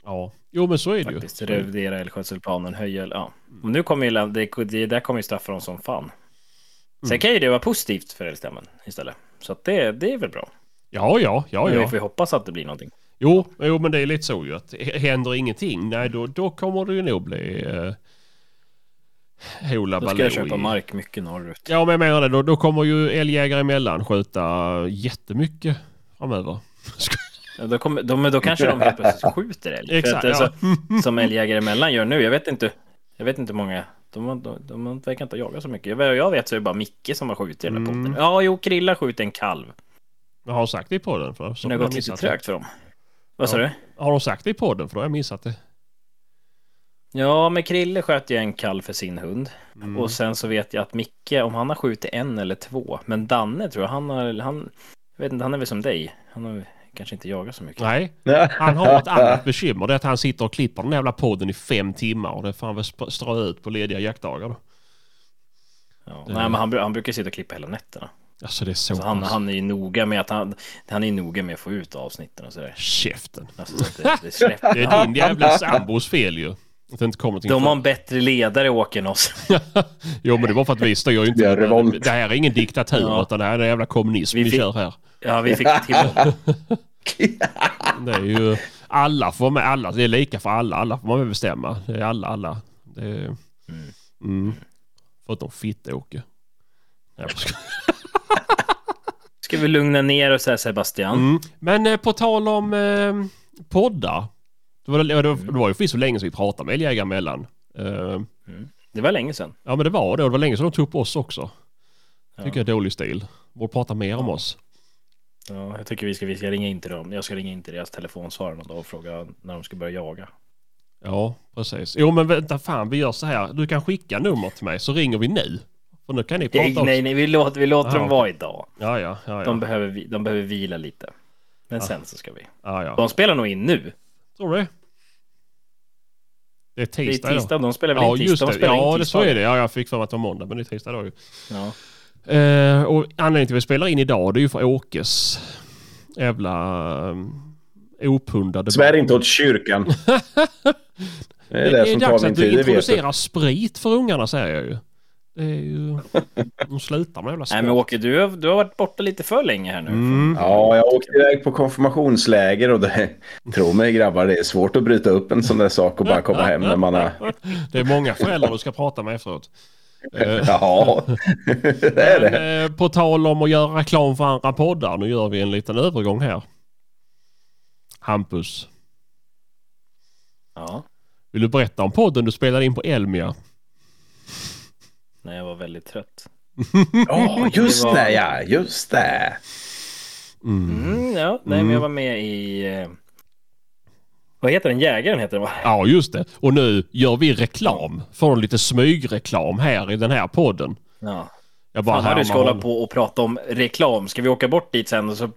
Ja. Jo, men så är det Faktiskt. ju. Revidera älgskötselplanen, höja, ja. Och nu kommer ju, det, det där kommer ju straffa dem som fan. Sen Mm. kan ju det vara positivt för älgstammen istället. Så att det, det är väl bra. Ja, ja, ja, vi ja. ju hoppas att det blir någonting. Jo, jo, men det är lite så ju att händer ingenting, nej då, då kommer det ju nog bli eh, Hoola Då ska jag köpa mark mycket norrut. Ja, men jag menar det. Då, då kommer ju älgjägare emellan skjuta jättemycket framöver. Då, kommer, då, då kanske de helt plötsligt skjuter älg. Exakt, att, alltså, ja. Som älgjägare emellan gör nu. Jag vet inte. Jag vet inte hur många. De, de, de verkar inte jaga så mycket. Vad jag vet så är det bara Micke som har skjutit här Mm. podden. Ja, jo, Krilla skjuter en kalv. Jag har sagt det i podden för så det har gått lite trögt för dem. Vad sa Ja. du? Har de sagt det i podden för då har jag missat det. Ja, men Krille sköt ju en kalv för sin hund. Mm. Och sen så vet jag att Micke, om han har skjutit en eller två. Men Danne tror jag, han har, han, jag vet inte, han är väl som dig. Han har kanske inte jagat så mycket. Nej, han har ett annat bekymmer. Det är att han sitter och klipper den jävla podden i fem timmar och det får han väl strö ut på lediga jaktdagar då. Ja. Det- Nej, men han, han brukar sitta och klippa hela nätterna. Alltså det är så Så han, han är ju noga med att han, han är noga med att få ut avsnitten och sådär. Käften. Alltså, det, det släpper. Det är din jävla sambos fel ju. Att det inte kommer De har en bättre ledare Åke än oss. Jo men det var för att vi styr ju inte. Det. Det här är ingen diktatur Ja. utan det här är en jävla kommunism vi, Vi fick- kör här. Ja, vi fick till. Det är ju alla får vara med. Alla. Det är lika för alla. Alla får man väl bestämma. Det är alla, alla. Det är, Mm. mm. Förutom fitt-Åke. Ska vi lugna ner oss här Sebastian? Mm. Men eh, på tal om eh, poddar. Det var, det, var, det var ju för så länge sedan vi pratade med älgjägare emellan. Eh, Det var länge sedan. ja men det var det. Och det var länge sedan de tog upp oss också. Ja. Tycker jag är dålig stil. Borde prata mer om oss. Ja, jag tycker vi ska, vi ska ringa in till dem. Jag ska ringa in till deras telefonsvarare någon dag och fråga när de ska börja jaga. Ja, precis. Jo men vänta fan, vi gör så här. Du kan skicka nummer till mig så ringer vi nu. För nu kan ni prata Nej, också. nej, nej, vi låter, vi låter Aha, dem vara idag. Ja, ja, ja. ja. De, behöver, de behöver vila lite. Men sen så ska vi. ja, ja. De spelar nog in nu. Tror du det? Det är Det är tisdag, tisdag, de spelar väl Ja, in just tisdag? De det. spelar in Ja, det så är det. Ja, jag fick för mig att det var måndag, men det är tisdag då ju. Ja. Eh, och anledningen till att vi spelar in idag, det är ju för Åkes jävla um, opundade Svär inte åt kyrkan. Det är Det det är som tar dags min tid, det vet du. introducerar sprit för ungarna säger jag ju. Det är ju... De slutar med jävla Nej men. Åke, du har, du har varit borta lite för länge här nu. Mm. Ja, jag åkte iväg på konfirmationsläger och det, tro mig grabbar, det är svårt att bryta upp en sån där sak och bara komma hem när man har... Det är många föräldrar du ska prata med efteråt. Eh, Ja, det är det. Men, eh, på tal om att göra reklam för andra poddar, nu gör vi en liten övergång här. Hampus, Ja, vill du berätta om podden du spelade in på Elmia? när jag var väldigt trött. Ja, just Det var- det ja, just det. Mm, ja, nej men jag var med i... Vad heter den? Jägaren heter den va? Ja, just det. Och nu gör vi reklam. Får lite smygreklam här i den här podden. Ja. Jag bara Fan, du ska hålla på och prata om reklam. Ska vi åka bort dit sen? Och så,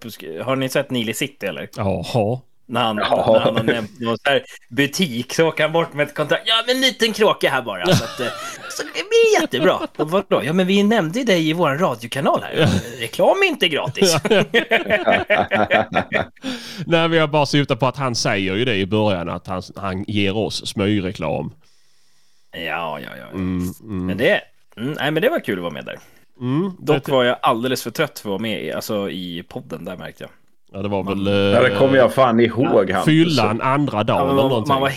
har ni sett Nile City eller? Jaha. När han, Ja. när han har nämnt någon så här butik så åker han bort med ett kontrakt. Ja, men en liten kråka här bara. Så, att, eh, så det blir jättebra. Och vadå? Ja, men vi nämnde ju dig i vår radiokanal här. Reklam är inte gratis. Nej, vi har bara syftat på att han säger ju det i början att han, han ger oss smygreklam. ja, ja, ja. Mm, mm, Men det, mm, nej, men det var kul att vara med där. mm. Dock var jag alldeles för trött för att vara med alltså, i podden där märkte jag. Ja, det var väl... Ja, det kommer jag fan ihåg. Hampus. Fylla en andra dag Ja, eller man, någonting. man var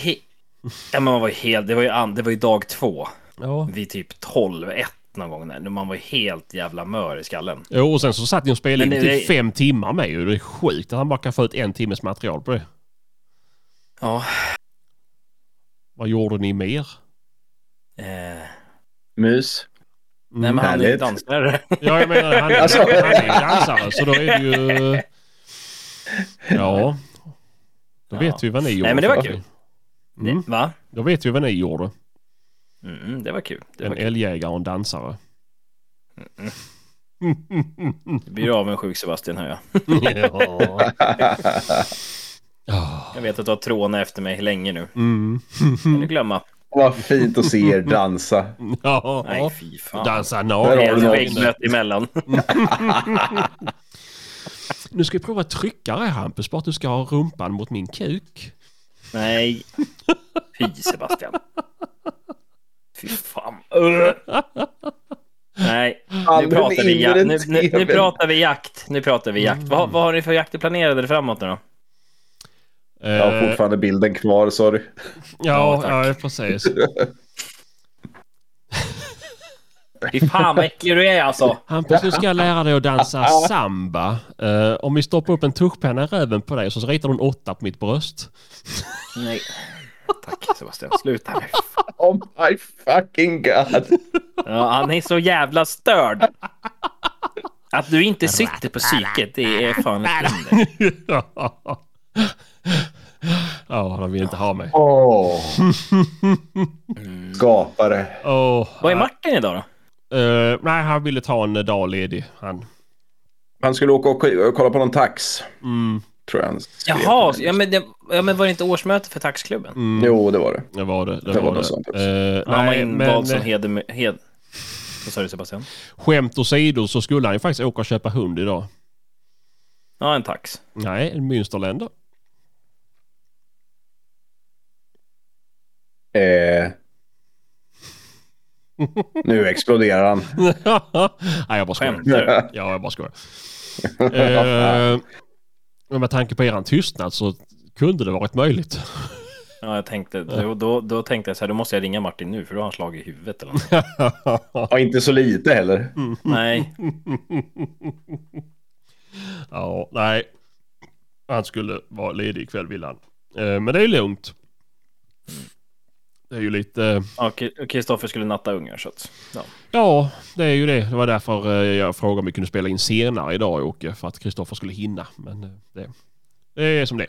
ja, men man var helt, det var ju, an, det var ju dag två. Ja. Vid typ 12, 1 någon gång där. Man var helt jävla mör i skallen. Jo, och sen så satt ni och spelade in Men typ det- fem timmar med ju. Det är sjukt att han bara kan få ut en timmes material på det. Ja. Vad gjorde ni mer? Eh, Mus. nej, men han är ju dansare. Ja, jag menar han är, Alltså. han är ju dansare så då är det ju... Ja. Då vet Ja. vi vad ni gjorde. men det var kul. Mm. Va? Då vet vi vad ni gjorde. Mm, det var kul. Det En var kul. älgjägare och en dansare. Du blir avundsjuk Sebastian hör jag. ja. Ja. Jag vet att du har tråna efter mig länge nu. Mm. Kan du glömma? Vad fint att se er dansa. Ja. Nej, fy fan. Dansa Där har du något. emellan. Nu ska vi prova tryckare Hampus, bara att du ska ha rumpan mot min kuk. Nej. Fy Sebastian. Fy fan. Nej, nu pratar, vi ja- nu, nu, nu pratar vi jakt. Nu pratar vi jakt. Mm. Vad, vad har ni för jakter planerade framåt nu då? Jag har fortfarande bilden kvar, sorry. Ja, Ja, ja, precis. Fy fan vad äcklig du är alltså. Hampus, nu ska jag lära dig att dansa samba. Eh, om vi stoppar upp en tuschpenna i röven på dig så ritar du en åtta på mitt bröst. Nej. Tack Sebastian, sluta nu. Oh my fucking god. Ja, han är så jävla störd. Att du inte sitter på psyket, det är fan ett under. Ja, de vill inte ha mig. Åh. Skapare. Oh, Vad är Martin idag då? Eh, nej, han ville ta en dag ledig. Han. Han skulle åka och kolla på någon tax. Mm, Tror jag han skrev. Jaha, ja men, det, ja, men var det inte årsmöte för taxklubben? mm, Jo, det var det. det var det. Det, Det var var det. sånt också. Eh, Han var invald som heder... hed... Vad sa du Sebastian? skämt åsido så skulle han ju faktiskt åka och köpa hund idag. Ja, en tax. Nej, en Münsterländer. Eh. Nu exploderar han. nej, jag bara skojar. Ja, jag bara skojar. Eh, men med tanke på eran tystnad så kunde det varit möjligt. Ja, jag tänkte, då, då, då tänkte jag så här, då måste jag ringa Martin nu för då har han slagit i huvudet eller något. Ja, inte så lite heller. Nej, ja, nej. Han skulle vara ledig ikväll vill han. Eh, men det är ju lugnt. Det är ju lite... ja, Kristoffer skulle natta ungar så att, ja. Ja, det är ju det. Det var därför eh, jag frågade om vi kunde spela in senare idag Jocke. För att Kristoffer skulle hinna. Men eh, det, det är som det.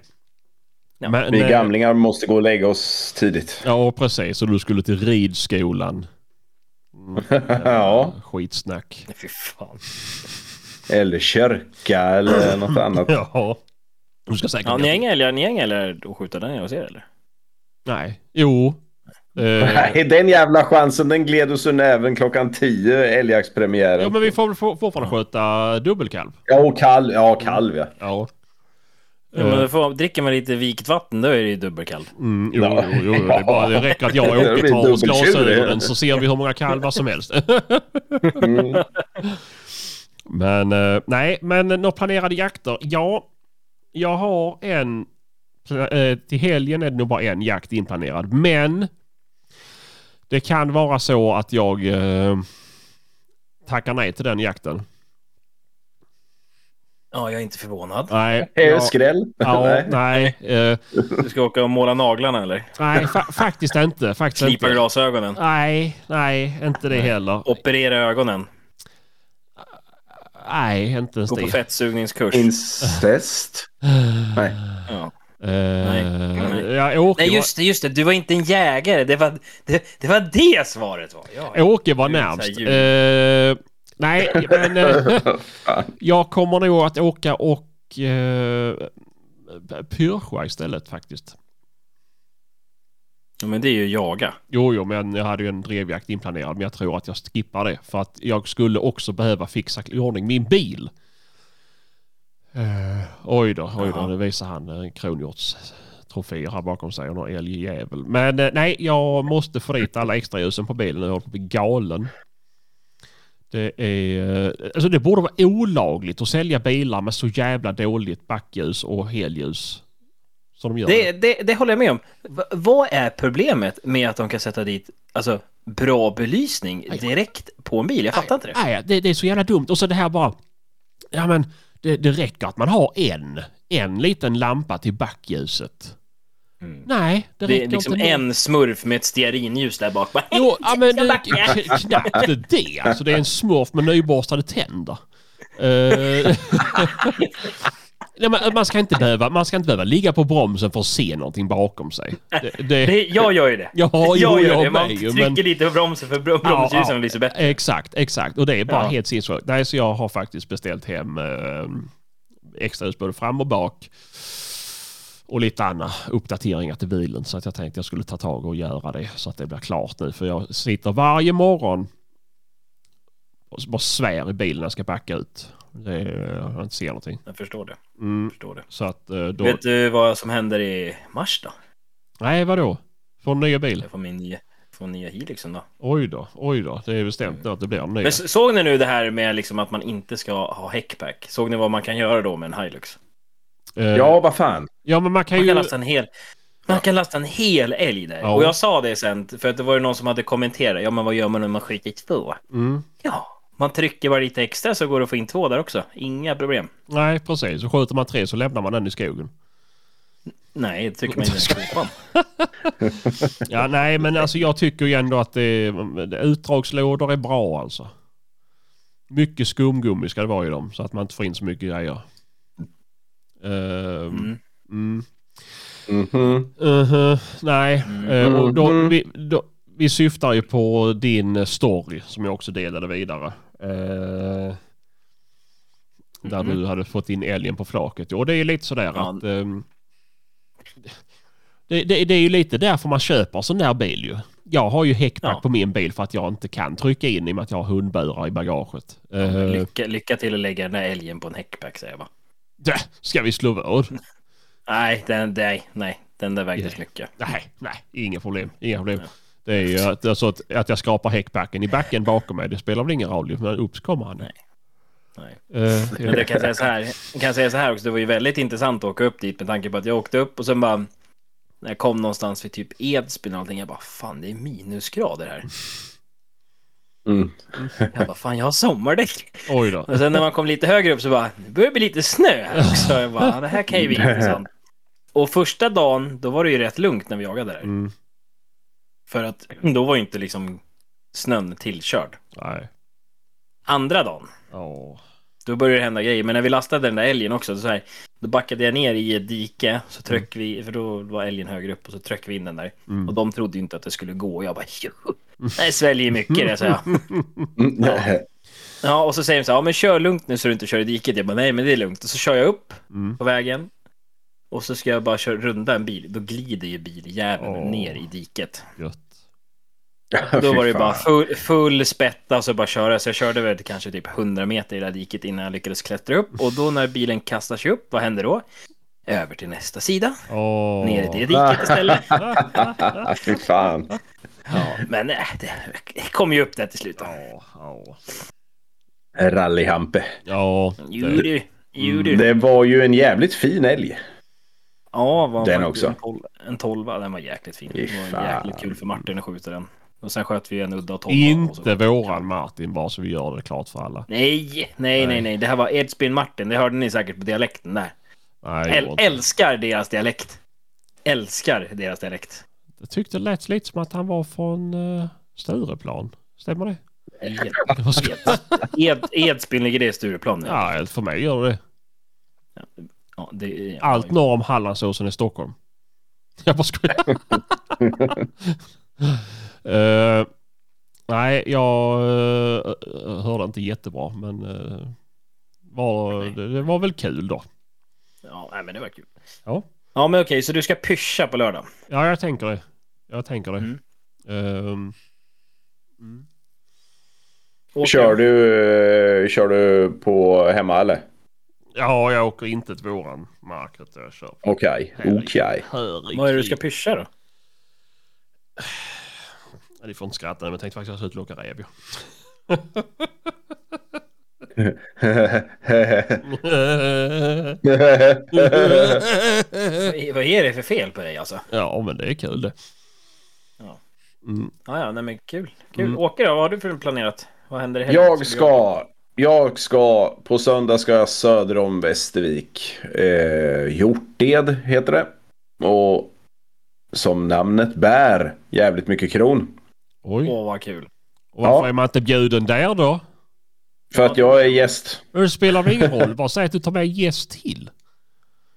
Ja. Men, Vi eh, gamlingar måste gå och lägga oss tidigt. Ja, precis. Och du skulle till ridskolan. Mm, Ja. Skitsnack. Fy fan. Eller kyrka eller något annat. Ja. Du ska säkert... Ja, ni har inga älgar, ni har inga älgar att skjuta där nere hos er eller? Nej. Jo. Eh, Nej, den jävla chansen den gled oss ur näven klockan 10 älgjaktspremiären. ja, men vi får väl for- fortfarande skjuta dubbelkalv. Ja, och kalv. Ja, kalv ja. Ja. Ja, men då får, dricker man lite vikt vatten då är det ju dubbelkalv. Mm, jo, Ja. jo, jo, det, är bara, det räcker att jag och Åke tar oss glasögonen så ser vi hur många kalvar som helst. Mm. Men eh, nej, men några planerade jakter? Ja, jag har en. eh, Till helgen är det nog bara en jakt inplanerad. Men det kan vara så att jag eh, tackar nej till den jakten. Ja, jag är inte förvånad. Nej, jag- skräll? Ja, Nej. nej, eh, Du ska åka och måla naglarna eller? nej fa faktiskt inte. Faktiskt Slipa inte. glasögonen? Nej, nej, inte det heller. Operera ögonen? Nej, inte ens Gå på fettsugningskurs? Incest? Nej. Ja. Eh, Nej. ja, Åke, Nej just det, just det. Du var inte en jägare. Det var det, det, var det svaret var. Ja, var, Åke var närmst. Eh, nej, men eh, jag kommer nog att åka och pyrscha istället faktiskt. Ja, men det är ju jaga. Jo, jo, men jag hade ju en drevjakt inplanerad, men jag tror att jag skippar det. För att jag skulle också behöva fixa i ordning min bil. Uh, oj då, oj då, nu visar han en kronhjortstroféer här bakom sig och någon älgjävel. Men eh, nej, jag måste få dit alla extraljusen på bilen. Jag håller på att bli galen. Det är... eh, Alltså det borde vara olagligt att sälja bilar med så jävla dåligt backljus och helljus. Som de gör. Det, det, det håller jag med om. Va, vad är problemet med att de kan sätta dit alltså, bra belysning direkt på en bil? Jag fattar inte det. Nej, det, det är så jävla dumt. Och så det här bara... Ja men det, det räcker att man har en. En liten lampa till backljuset. Mm. Nej, det, Det är liksom inte. en smurf med ett stearinljus där bak. Bara, Jo, ja, men det, knappt det. Alltså det är en smurf med nyborstade tänder. Nej, men man, ska inte behöva, man ska inte behöva ligga på bromsen för att se någonting bakom sig. Det, det, Det, jag gör ju det. Ja, jo, jag gör jag det. Man trycker men- lite på bromsen för brom- bromsljusen blir så bättre. Exakt, exakt. Och det är bara Ja. helt sinnessjukt. Nej, så jag har faktiskt beställt hem eh, extra ljus både fram och bak. Och lite andra uppdateringar till bilen. Så att jag tänkte jag skulle ta tag och göra det så att det blir klart nu. För jag sitter varje morgon och bara svär i bilen när jag ska backa ut. Det är, jag inte ser någonting. Jag förstår det. Mm, Jag förstår det. så att eh, då... Vet du vad som händer i mars då? Nej, vadå? Får en nya bil? Jag får min nya, får nya Helixen då. Oj då, oj då. Det är bestämt nu att det blir en ny. Men såg ni nu det här med liksom att man inte ska ha häckpack? Såg ni vad man kan göra då med en Hilux? Eh, Ja, vad fan. ja, men man kan Man ju... kan lasta en hel... Man kan lasta en hel älg där. Ja. Och jag sa det sen, för att det var ju någon som hade kommenterat. Ja, men vad gör man när man skjuter två? Mm. Ja, man trycker bara lite extra så går det att få in två där också. Inga problem. Nej, precis. Så skjuter man tre så lämnar man den i skogen. Nej, det tycker man inte. Ja, nej, men alltså jag tycker ju ändå att det, utdragslådor är bra alltså. Mycket skumgummi ska det vara i dem så att man inte får in så mycket grejer. Ehm, Mm. mm. Mhm. Mhm, nej, Mm. Eh, och då, Mhm. vi, då, vi syftar ju på din story som jag också delade vidare. Eh, där Mhm. du hade fått in älgen på flaket. Och det är lite sådär Ja. att... ehm, det, det, det är ju lite därför man köper sån där bil ju. Jag har ju häckback Ja. på min bil för att jag inte kan trycka in i och med att jag har hundburar i bagaget. Eh, Lycka, lycka till att lägga den där älgen på en häckpack säger jag bara. där, ska vi slå vad? Nej, den, nej, nej. Den där vägdes mycket. Nej, nej, inga problem. Inga problem. Det är ju att, alltså att, att jag skrapar häckbacken i backen bakom mig. Det spelar väl ingen roll. Men upp kommer han. Nej. Nej. Eh, Men jag kan säga så här, jag kan säga så här också, det var ju väldigt intressant att åka upp dit med tanke på att jag åkte upp och sen bara när jag kom någonstans vid typ Edsbyn och allting, jag bara fan det är minusgrader här. Mm. Jag bara fan jag har sommardäck. oj då. Och sen när man kom lite högre upp så bara, det börjar bli lite snö här också. Jag bara, det här kan ju bli intressant. Och första dagen, då var det ju rätt lugnt när vi jagade där. Mm, För att då var ju inte liksom snön tillkörd. nej. Andra dagen, Åh. Då började det hända grejer. Men när vi lastade den där älgen också, så här, då backade jag ner i ett dike. Så tryckte vi, för då var älgen högre upp och så tryckte vi in den där. Mm. Och de trodde ju inte att det skulle gå. Och jag bara, jo, det sväljer mycket det, så jag. Mm. Ja, och så säger de så här, ja men kör lugnt nu så du inte kör i diket. Jag bara, nej men det är lugnt. Och så kör jag upp Mm. på vägen. Och så ska jag bara köra runda en bil. Då glider ju biljäveln Åh. ner i diket. Gött. Då var det bara full, full spätta och så bara köra. Så jag körde väl kanske typ 100 meter i det här diket innan jag lyckades klättra upp. Och då när bilen kastar sig upp, vad händer då? Över till nästa sida. Åh. Ner i det diket istället. Fy fan. Ja, men äh, det kom ju upp där till slut. Ja, ja. Rallyhampe. Ja, Jo det, du, jo du. Det var ju en jävligt fin älg. Ja, var Den också. En, tol, en tolva, den var jäkligt fin. Fy Det var jäkligt kul för Martin att skjuta den. Och sen sköt vi en udda tolva. och så- inte våran Martin bara så vi gör det klart för alla. Nej, nej, nej, nej. Det här var Edsbyn Martin. Det hörde ni säkert på dialekten där. Nej, Äl älskar deras dialekt. Älskar deras dialekt. jag tyckte det lät lite som att han var från uh, Stureplan. Stämmer det? Ed, Ed, Edsbyn ligger det i Stureplan? Ja, för mig gör det Ja, det ja, Allt norr om Hallandsåsen är Stockholm. Jag bara skojar. Eh, nej, jag uh, hörde inte jättebra men uh, var, det, det var väl kul då. Ja, nej, men det var kul. Ja. Ja, men okej, så du ska pyscha på lördag? Ja, jag tänker det. Jag tänker det. Mm. Ehm, Åker Kör du, kör du på hemma eller? Ja, jag åker inte till våran mark. utan Jag kör Okej, okej. här i Vad är det du ska pyscha då? Ja, Ni får inte skratta men jag tänkte faktiskt att jag skulle åka ju. Vad- Vad är det för fel på dig alltså? ja, men det är kul det. Ja. Mm. Ja, ja, nej men kul. Kul. Mm. Åker då? Vad har du för planerat? Vad händer i helgen? Jag ska, jag ska, på söndag ska jag söder om Västervik. Eh, Hjorted heter det. Och som namnet bär, jävligt mycket kron. Oj. Åh, vad kul. Och varför Ja. är man inte bjuden där då? För att jag är gäst. Det spelar väl ingen roll. Bara säg att du tar med gäst till.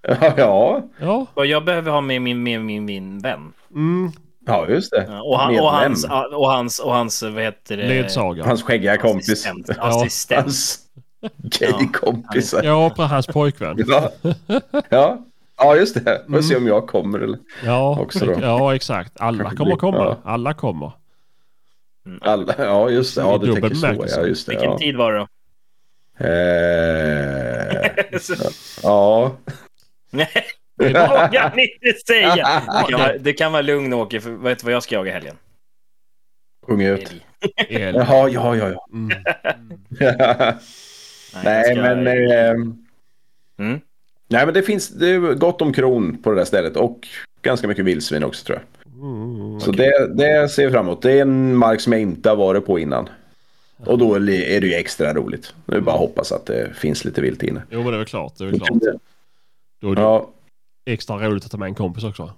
ja, Ja. Och jag behöver ha med min, med min, min vän. Mm. Ja just det. Ja, Och, han, och, hans, och hans, och hans, vad heter det? Ledsaga. Hans skäggiga kompis. Assistent. Assistent. Hans gay-kompis. Ja, på hans pojkvän. Ja. ja. Ja, just det. Får se om jag kommer eller Ja, Också då. ja exakt. Alla Kanske kommer komma. ja. Alla kommer. alla. Ja, just det. Ja, du tänker så. Ja, just det. Vilken Ja. tid var det då? Eh, ja. Nej, det vågar han inte säga. Du kan, vara, du kan vara lugn Åke, för vet du vad jag ska jaga i helgen? Sjung ut. El. Jaha, ja, ja, ja. Mm. Nej, jag ska- men... Eh, Mm. nej, men det finns det är gott om kron på det där stället. Och ganska mycket vildsvin också tror jag. Mm. Så det, det ser jag fram emot. Det är en mark som jag inte har varit på innan. Och då är det ju extra roligt. Nu bara hoppas att det finns lite vilt inne. Jo, men det är väl klart. Det är väl klart. Då är det Ja, extra roligt att ta med en kompis också.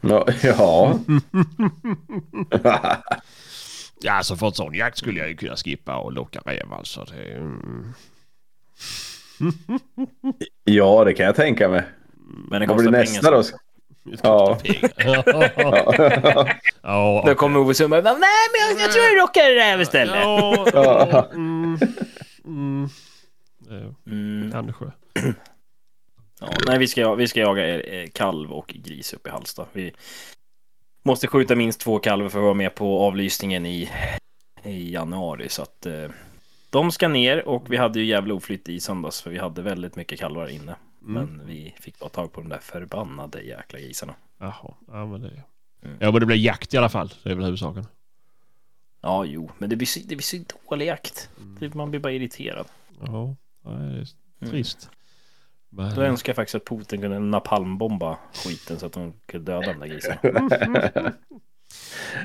ja, ja. Ja, alltså för en sån jakt skulle jag ju kunna skippa och locka räv alltså. Det, mm. ja, det kan jag tänka mig. Men det Vad blir nästa då? så- Ja. ja. Då kommer Ove Sundberg. Nej, men jag, jag tror jag rockar räv istället. Ja, ja, mm, mm. Eh, Mm. Kanske. Ja, nej, vi ska, vi ska jaga eh, kalv och gris uppe i Halsta. Vi måste skjuta minst två kalvar för att vara med på avlysningen i, i januari. Så att eh, de ska ner och vi hade ju jävla oflytt i söndags för vi hade väldigt mycket kalvar inne. Mm. Men vi fick ta tag på de där förbannade jäkla grisarna. Jaha, ja men det... Mm. Ja men det blir jakt i alla fall. Det är väl huvudsaken. Ja, jo, men det blir så, det blir så dålig jakt. Mm. Det- Man blir bara irriterad. Ja, det är Mm. trist. Men, Då önskar jag faktiskt att Putin kunde napalmbomba skiten så att de kunde döda de där grisarna.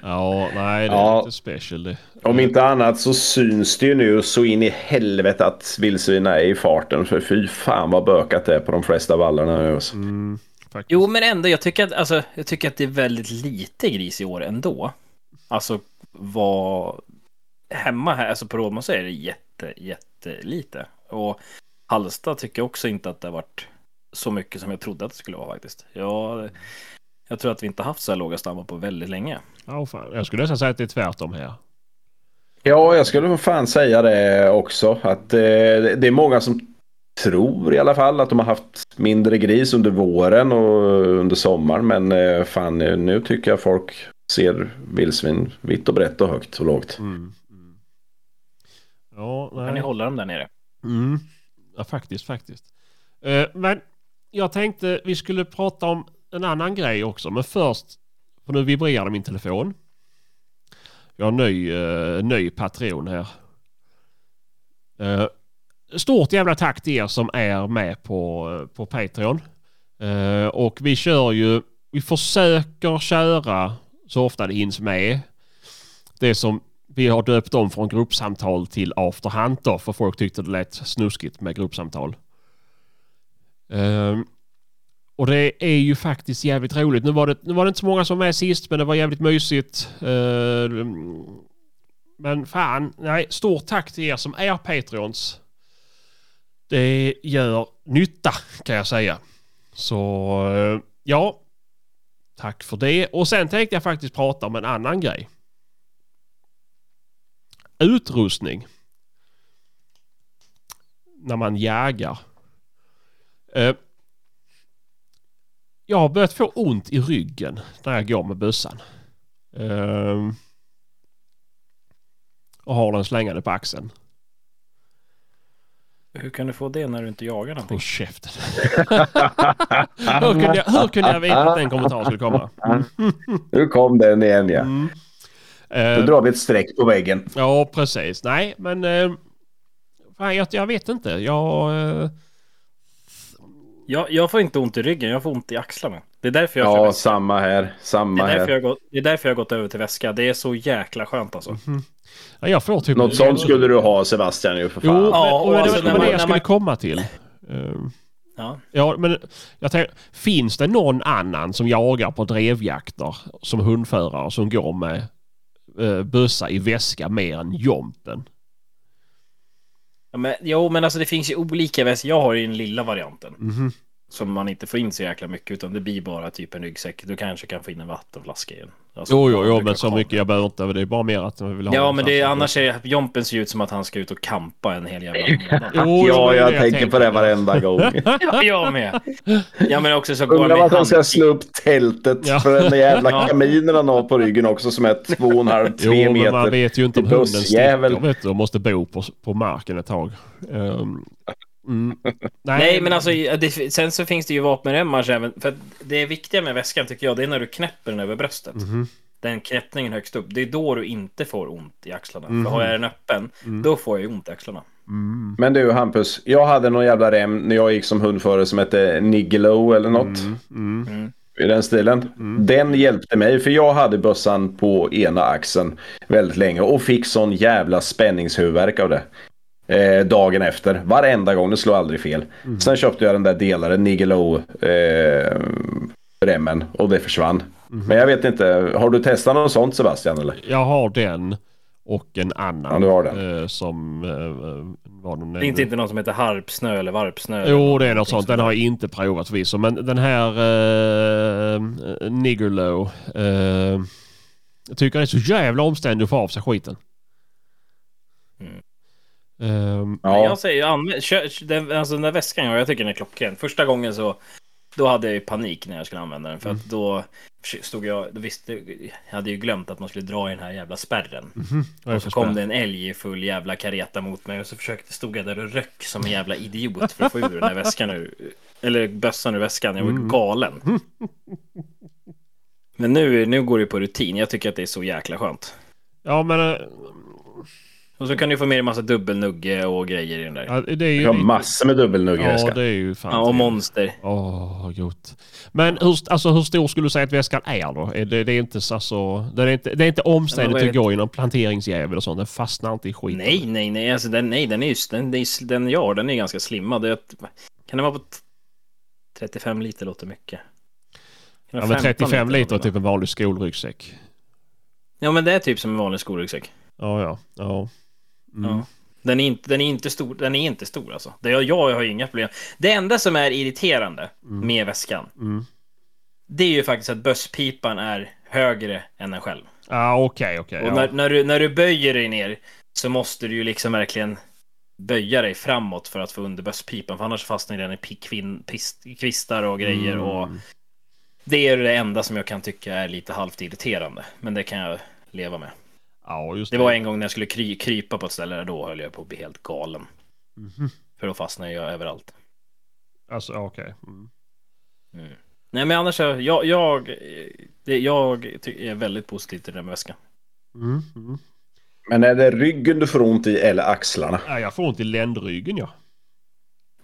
ja, nej det är Ja. lite special det. Om inte annat så syns det ju nu så in i helvete att vildsvinen är i farten. För fy fan vad bökat det är på de flesta vallarna nu. Alltså. Mm. Jo, men ändå, jag tycker, att, alltså, jag tycker att det är väldigt lite gris i år ändå. Alltså, vad... Hemma här, alltså på Rådman så är det jätte, jättelite. Och Halsta tycker jag också inte att det har varit så mycket som jag trodde att det skulle vara faktiskt. Jag, jag tror att vi inte haft så här låga stammar på väldigt länge. Ja, fan. Jag skulle nästan säga att det är tvärtom här. Ja, jag skulle nog fan säga det också. Att eh, det är många som tror i alla fall att de har haft mindre gris under våren och under sommaren. Men eh, fan, nu tycker jag folk ser vildsvin vitt och brett och högt och lågt. Mm. Mm. Ja, Kan ni hålla dem där nere? Mm. Ja, faktiskt, faktiskt. Eh, men jag tänkte vi skulle prata om en annan grej också. Men först, för nu vibrerar min telefon. Jag har en ny, eh, ny Patreon här. Eh, stort jävla tack till er som är med på, eh, på Patreon. Eh, och vi kör ju, vi försöker köra så ofta det hinns med. Det som vi har döpt om från gruppsamtal till after hunt då, för folk tyckte det lät snuskigt med gruppsamtal. Um, och det är ju faktiskt jävligt roligt. Nu var, det, nu var det inte så många som var med sist, men det var jävligt mysigt. Uh, men fan, nej, stort tack till er som är Patreons. Det gör nytta kan jag säga. Så uh, ja, tack för det. Och sen tänkte jag faktiskt prata om en annan grej. Utrustning. När man jagar. Eh, jag har börjat få ont i ryggen när jag går med bössan. Eh, och har den slängande på axeln. Hur kan du få det när du inte jagar någonting? Håll käften. hur, kunde jag, hur kunde jag veta att den kommentaren skulle komma? Nu kom den igen ja. Mm. Då Eh, drar vi ett streck på väggen. ja, precis. Nej, men... Eh, fan, jag, jag vet inte. Jag... Eh, Jag, jag får inte ont i ryggen, jag får ont i axlarna. Det är därför jag Ja, samma här. Det Samma är, därför här. jag gått, det är därför jag har gått över till väska. Det är så jäkla skönt alltså. ja, jag får typ... Något sånt skulle du ha Sebastian ju för Jo, fan. men, Ja, och det, alltså det när var det man- jag skulle man- komma till. Eh, Ja. Ja, men jag tänker, finns det någon annan som jagar på drevjakter som hundförare som går med uh, bössa i väska mer än Jompen? Ja, men, jo, men alltså det finns ju olika väskor. Jag har ju den lilla varianten. Mhm. Som man inte får in så jäkla mycket utan det blir bara typ en ryggsäck. Du kanske kan få in en vattenflaska i. Alltså, Jo, jo, man jo, men så mycket jag behöver inte. Det är bara mer att jag vill ha Ja, en men det, fast- annars är Jompen ser ut som att han ska ut och kampa en hel jävla månad. Jo, jo, Ja, är jag det tänker på det varenda gång. Ja, jag med. Ja, men också så går han Undrar vad han ska slå upp tältet Ja. för den jävla Ja. kaminen han har på ryggen också som är två och en halv, Jo, tre men man meter. vet ju inte om hunden sticker och måste bo på, på marken ett tag. Ehm, mm. Nej, men alltså det, sen så finns det ju vapenremmar även. För det viktiga med väskan tycker jag, det är när du knäpper den över bröstet. Mhm. Den knäppningen högst upp. Det är då du inte får ont i axlarna. Mhm. För har jag den öppen, då får jag ju ont i axlarna. Mm. Men du Hampus, jag hade någon jävla rem när jag gick som hundförare som hette Nigelo eller något. Mm. Mm. I den stilen. Den hjälpte mig för jag hade bössan på ena axeln väldigt länge och fick sån jävla spänningshuvudvärk av det. Eh, dagen efter. Varenda gång. Det slår aldrig fel. Sen köpte jag den där delaren, Nigelo eh, remmen och det försvann. Men jag vet inte, har du testat något sånt Sebastian eller? Jag har den och en annan. Ja, du har den. eh, som eh, var den Det är inte, inte någon som heter harpsnö eller varpsnö. eller Jo, det är något sånt. Den har jag inte provat förvisso. Men den här uh, Niggerlow. Uh, jag tycker det är så jävla omständigt att få av sig skiten. Mm. Men Ja. Jag säger använd, kör, den, alltså den där väskan, jag, jag tycker den är klockren. Första gången så, då hade jag ju panik när jag skulle använda den. För att då stod jag, då visste, jag hade ju glömt att man skulle dra i den här jävla spärren. det Och för så kom det en älg i full jävla kareta mot mig och så försökte, stod jag där och röck som en jävla idiot för att få ur den där väskan ur, eller bössan ur väskan. Jag var Mm. galen. Men nu, nu går det på rutin. Jag tycker att det är så jäkla skönt. Ja, men... Och så kan du få med en massa dubbelnugge och grejer i den där. ja, det är ju... Jag har massor med dubbelnugg i Ja, väskan. det är ju fan... Ja, och monster. Åh, gott. Men hur, alltså, hur stor skulle du säga att väskan är då? Är det, det är inte så... Alltså, det, är inte, det är inte omständigt att gå genom planteringsjävel och sånt. Den fastnar inte i skiten. Nej, nej, nej. Alltså, den, nej, den är ju... Den, den, den, ja, den är ganska slimmad. Kan den vara på t- 35 liter låter mycket. Ja, men 15 35 liter är typ en vanlig skolryggsäck. Ja, men det är typ som en vanlig skolryggsäck. Ja, ja. ja. Mm. Ja. Den är inte, den är inte stor, den är inte stor alltså. Det, jag, jag har inga problem. Det enda som är irriterande med väskan, Mm. det är ju faktiskt att bösspipan är högre än den själv. Ja, okej, okej. Och ja. när, när, du, när du böjer dig ner så måste du ju liksom verkligen böja dig framåt för att få under bösspipan, för annars fastnar den i kvin, pist, kvistar och grejer. Mm. Och det är det enda som jag kan tycka är lite halvt irriterande, men det kan jag leva med. Ja, just Det var en gång när jag skulle kry, krypa på ett ställe, då höll jag på att bli helt galen. Mhm. För då fastnar jag överallt. Alltså, okej. Mm. Nej men annars, är jag, jag, det, jag ty- är väldigt positiv till den väskan. Mm. Mm. Men är det ryggen du får ont i eller axlarna? Ja, jag får ont i ländryggen, ja.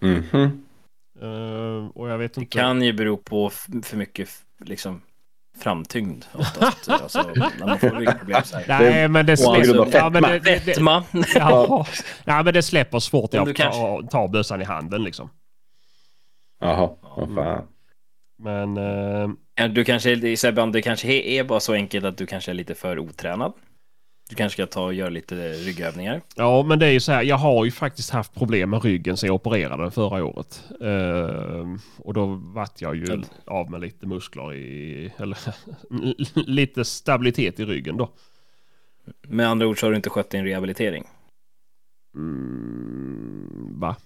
Mhm. Eh, och jag vet Det inte. kan ju bero på för mycket liksom framtyngd oftast. alltså, när man får ryggproblem så här. Nej, men det släpper. Ja, men det, det, det, Fetma. ja. ja, men det släpper fort Men jag tar, bössan i handen liksom. Jaha, vad fan. Men Ja, Du kanske, Sebban, det kanske är bara så enkelt att du kanske är lite för otränad. Du kanske ska ta och göra lite ryggövningar. ja, men det är ju så här. Jag har ju faktiskt haft problem med ryggen sen jag opererade förra året. Eh, och då vart jag ju Mm. av med lite muskler i, eller lite stabilitet i ryggen då. Med andra ord så har du inte skött din rehabilitering. Mm, va?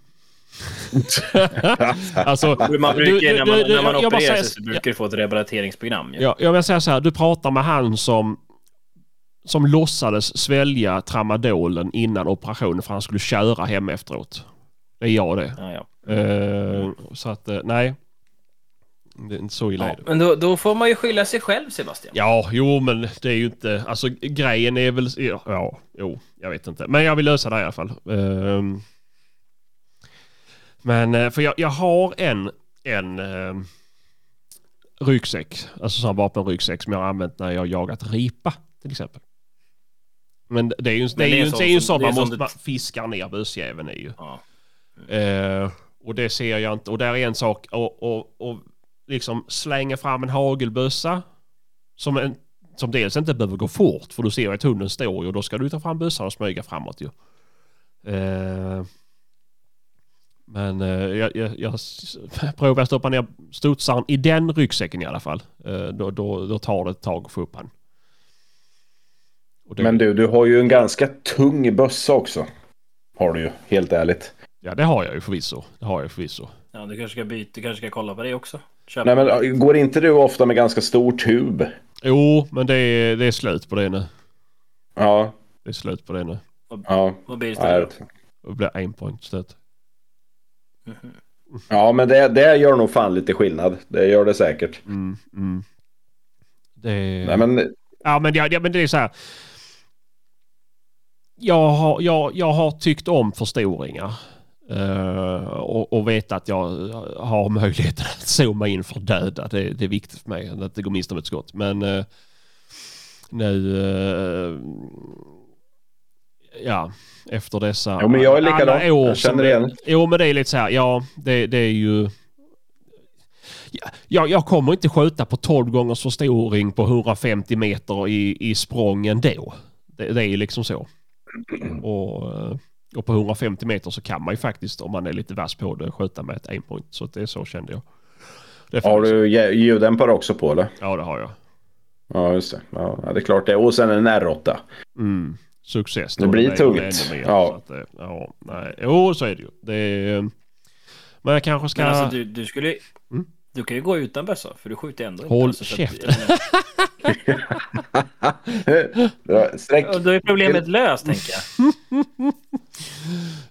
alltså, Man du- brukar, du- när man, du- när man jag opererar säger- sig så brukar du få ett rehabiliteringsprogram. ju. Ja, jag vill säga så här, du pratar med han som som låtsades svälja tramadolen innan operationen för han skulle köra hem efteråt. Det är jag det. Ja, ja. Eh, så att, eh, nej. Det är inte så illa Ja, det. men då, då får man ju skylla sig själv, Sebastian. Ja, jo men det är ju inte, alltså grejen är väl, ja, ja jo, jag vet inte. Men jag vill lösa det i alla fall. Ehm, men, eh, för jag, jag har en, en ehm, ryggsäck, alltså sån vapenryggsäck som jag har använt när jag har jagat ripa till exempel. Men det är ju, det är ju, det är ju är man måste man fiskar ner busjäveln i ju. Ja. Eh, och det ser jag inte. Och där är en sak och, och, och liksom slänga fram en hagelbössa som, en, som dels inte behöver gå fort för du ser att hunden står ju och då ska du ta fram bössan och smyga framåt ju. Eh, men eh, jag, jag, jag provar att stoppa ner studsaren i den ryggsäcken i alla fall. Eh, då, då, då tar det ett tag att få upp han. Och det, Men du, du har ju en ganska tung bössa också. Har du ju, helt ärligt. Ja det har jag ju förvisso. Det har jag förvisso. ja, du kanske ska byta, du kanske ska kolla på det också. Köp. Nej men går inte du ofta med ganska stor tub? Jo, men det är, det är slut på det nu. Ja, Det är slut på det nu. ja. Vad blir det Ja, istället? Det blir en point stöt. Mhm. ja men det, det gör nog fan lite skillnad. Det gör det säkert. Mm, mm. Det... Nej men Ja, men, ja, ja, men det är så här. Jag har, jag, jag har tyckt om förstoringar. eh, och, och vet att jag har möjligheten att zooma in för döda. Det, det är viktigt för mig att det går minst om ett skott. Men eh, nu... eh, ja, efter dessa... Jo, men jag är likadan. alla år Jag känner igen. Jo, men det är lite så här. Ja, det, det är ju... Ja, jag, jag kommer inte skjuta på 12 gångers förstoring på 150 meter i, i språng ändå. Det, det är ju liksom så. Och, eh, och på 150 meter så kan man ju faktiskt, om man är lite vass på det, skjuta med ett aimpoint. Så det är så kände jag. Har du lj- ljuddämpare också på eller? Ja, det har jag. Ja just det. Ja, det är klart det. Och sen en R8. Mm. Success. Det blir tungt. mer, Ja. Så att, ja, nej. Jo, så är det ju. Det är, men jag kanske ska... Men alltså du, du skulle Mm. Du kan ju gå utan bössa, för du skjuter ändå inte. Håll alltså, käften. Sträck. Då är problemet löst, tänker jag.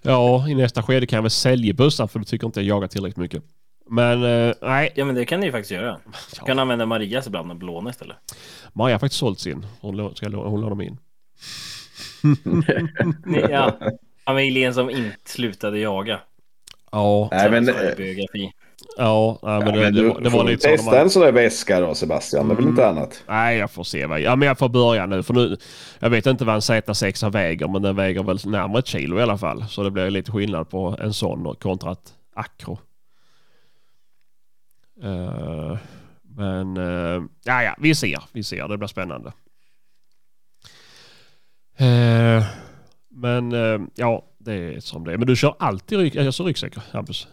Ja, i nästa skede kan jag väl sälja bössan för du tycker inte jag jagar tillräckligt mycket. Men eh, nej, Ja, men det kan du ju faktiskt göra. Du Ja. kan använda Marias ibland och blåna istället. Maja har faktiskt sålt sin. Hon, lå- ska, lå- hon lånar min. Ja, familjen som inte slutade jaga. Ja, Nej men, biografi. Ja, nej, men ja, det, men det, du det var lite så. testa Man, en sån där väska då Sebastian. Det är väl inte annat. nej, jag får se. Vad, ja, men jag får börja nu. För nu, jag vet inte vad en Z6 väger, men den väger väl närmare ett kilo i alla fall. Så det blir lite skillnad på en sån kontra ett Acro. Eh, men uh, ja, ja, vi ser. Vi ser. Det blir spännande. Eh, men ja, det är som det är. Men du kör alltid alltså ryggsäck, Hampus?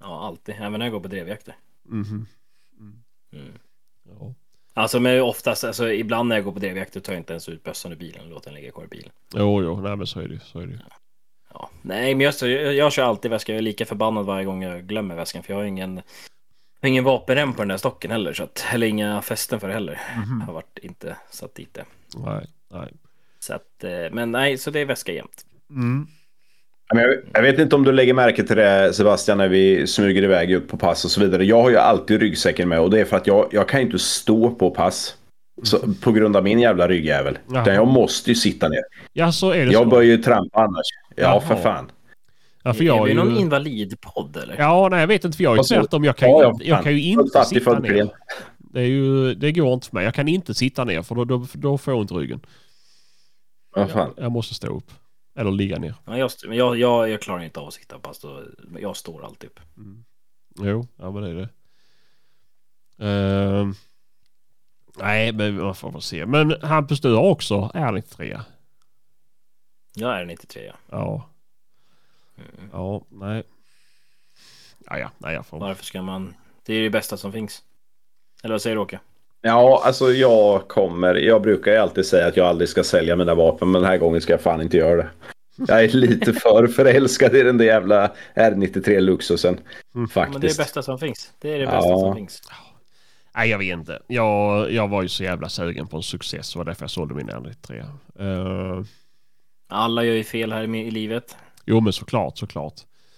Ja, alltid. Även när jag går på drevjakter. Mhm. Mm. Ja. Alltså men oftast, alltså ibland när jag går på drevjakter tar jag inte ens ut bössan ur bilen och låter den ligga kvar i bilen. Jo, jo, nej men så är det. Så är det ju. Ja. Nej, men jag, jag, jag kör alltid väska. Jag är lika förbannad varje gång jag glömmer väskan för jag har ingen, ingen vapenrem på den där stocken heller. Så att, eller inga fästen för det heller. Mhm. Har varit inte satt dit det. Nej, nej. Så att, eh, men nej, så det är väska jämt. Ja, men Jag, jag vet inte om du lägger märke till det Sebastian när vi smyger iväg upp på pass och så vidare. Jag har ju alltid ryggsäcken med och det är för att jag, jag kan inte stå på pass. Så, på grund av min jävla ryggjävel. Jaha. Utan jag måste ju sitta ner. Ja, så är det Jag så. börjar ju trampa annars. Ja, Jaha. för fan. Ja, för är jag vi är någon ju... invalidpodd eller? Ja, nej jag vet inte för jag är ju Alltså, tvärtom. Jag kan, ja, ju ja, inte- jag fan. kan ju inte sitta ner. Det, är ju, det går inte för mig. Jag kan inte sitta ner för då, då, då får jag ont i ryggen. Ja, fan. Jag måste stå upp. Eller ligga ner. Ja, jag, jag, jag, jag klarar inte av att sitta pass. Då, jag står alltid upp. Jo, ja men det är det. Ehm, nej, men man får väl se. Men Hampus, du har också R93. Jag är 93 ja. Ja, Mm. ja, nej. Ja, ja, nej jag får... Varför ska man? Det är det bästa som finns. Eller vad säger du Åke? Ja, alltså jag kommer. Jag brukar ju alltid säga att jag aldrig ska sälja mina vapen. Men den här gången ska jag fan inte göra det. Jag är lite för förälskad i den där jävla R93 Luxusen. Mm. Ja, men det är det Faktiskt. bästa som finns. Det är det bästa Ja. som finns. Nej, jag vet inte. Jag, jag var ju så jävla sugen på en success. Så var därför jag sålde min R93. Uh, Alla gör ju fel här i, i livet. jo, men såklart, såklart.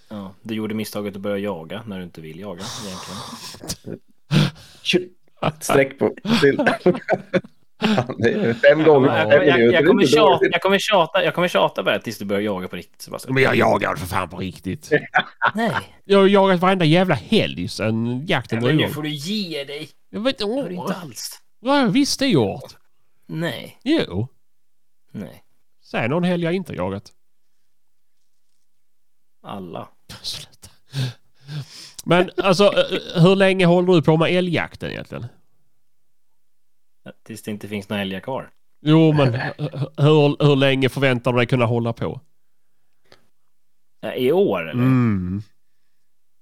Ja, du gjorde misstaget att börja jaga när du inte vill jaga egentligen. Sträck på. Till. Det är Fem gånger. Jag, Fem jag, jag, Det kommer inte tjata, jag kommer tjata, jag kommer tjata bara tills du börjar jaga på riktigt Sebastian. Men jag jagar för fan på riktigt. Nej, Jag har jagat varenda jävla helg sen jakten drog nu igång. får du ge dig. Jag vet Det har du inte. inte alls. Vad har jag visst det gjort? Nej, Jo. nej. Säg någon helg jag inte jagat. Alla. Sluta. Men alltså, eh, hur länge håller du på med älgjakten egentligen? Tills det inte finns några älgar kvar. Jo, men hur, hur länge förväntar du dig kunna hålla på? Ja, I år eller? Mm.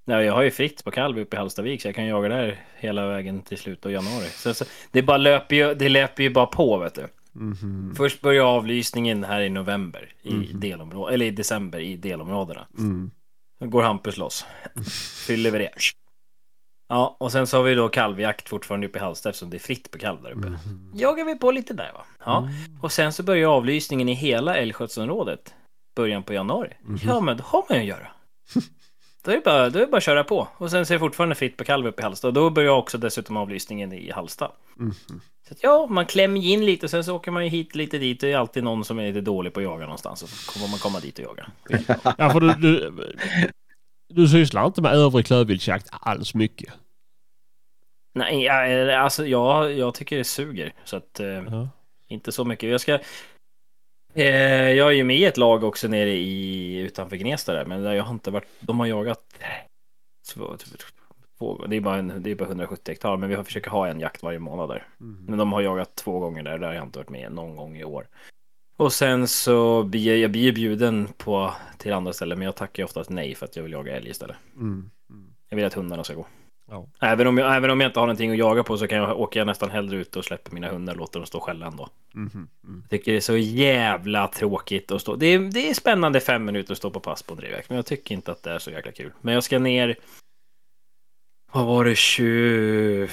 Ja, jag har ju fritt på kalv uppe i Hallstavik så jag kan jaga där hela vägen till slutet av januari. Så, så, det, bara löper ju, det löper ju bara på vet du. Mhm. Först börjar avlysningen här i november i Mhm. delområdet, eller i december i delområdena. Mm. Då går Hampus loss. Fyller vi det. Ja, och sen så har vi då kalvjakt fortfarande uppe i Hallsta eftersom det är fritt på kalv där uppe. Mhm. Jagar vi på lite där va. Ja, och sen så börjar avlysningen i hela älgskötselområdet början på januari. Ja, men då har man ju att göra. Då är det bara, då är det bara att köra på. Och sen är det fortfarande fritt på kalv uppe i Hallsta. Och då börjar också dessutom avlysningen i Hallsta. Mhm. Så att, ja, man klämmer in lite och sen så åker man ju hit lite dit. Det är alltid någon som är lite dålig på att jaga någonstans. Och så kommer man komma dit och jaga. Ja, för du, du, du sysslar inte med övrig klövviltsjakt alls mycket. Nej, jag, alltså jag, jag tycker det suger. Så att, eh, Ja. inte så mycket. Jag ska... Eh, jag är ju med i ett lag också nere i utanför Gnesta där, men jag har inte varit... De har jagat... Två, två, det, är bara en, det är bara 170 hektar, men vi har försökt ha en jakt varje månad där. Men de har jagat två gånger där, där har jag inte varit med någon gång i år. Och sen så blir jag, blir bjuden på till andra ställen, men jag tackar oftast nej för att jag vill jaga älg istället. Mm. Mm. Jag vill att hundarna ska gå. Ja. Även om, jag, även om jag inte har någonting att jaga på så kan jag åka nästan hellre ut och släpper mina hundar och låter dem stå och skälla ändå. Mm. Jag tycker det är så jävla tråkigt att stå. Det är, det är spännande fem minuter att stå på pass på en drivjakt, men jag tycker inte att det är så jäkla kul. Men jag ska ner... Vad var det? 20,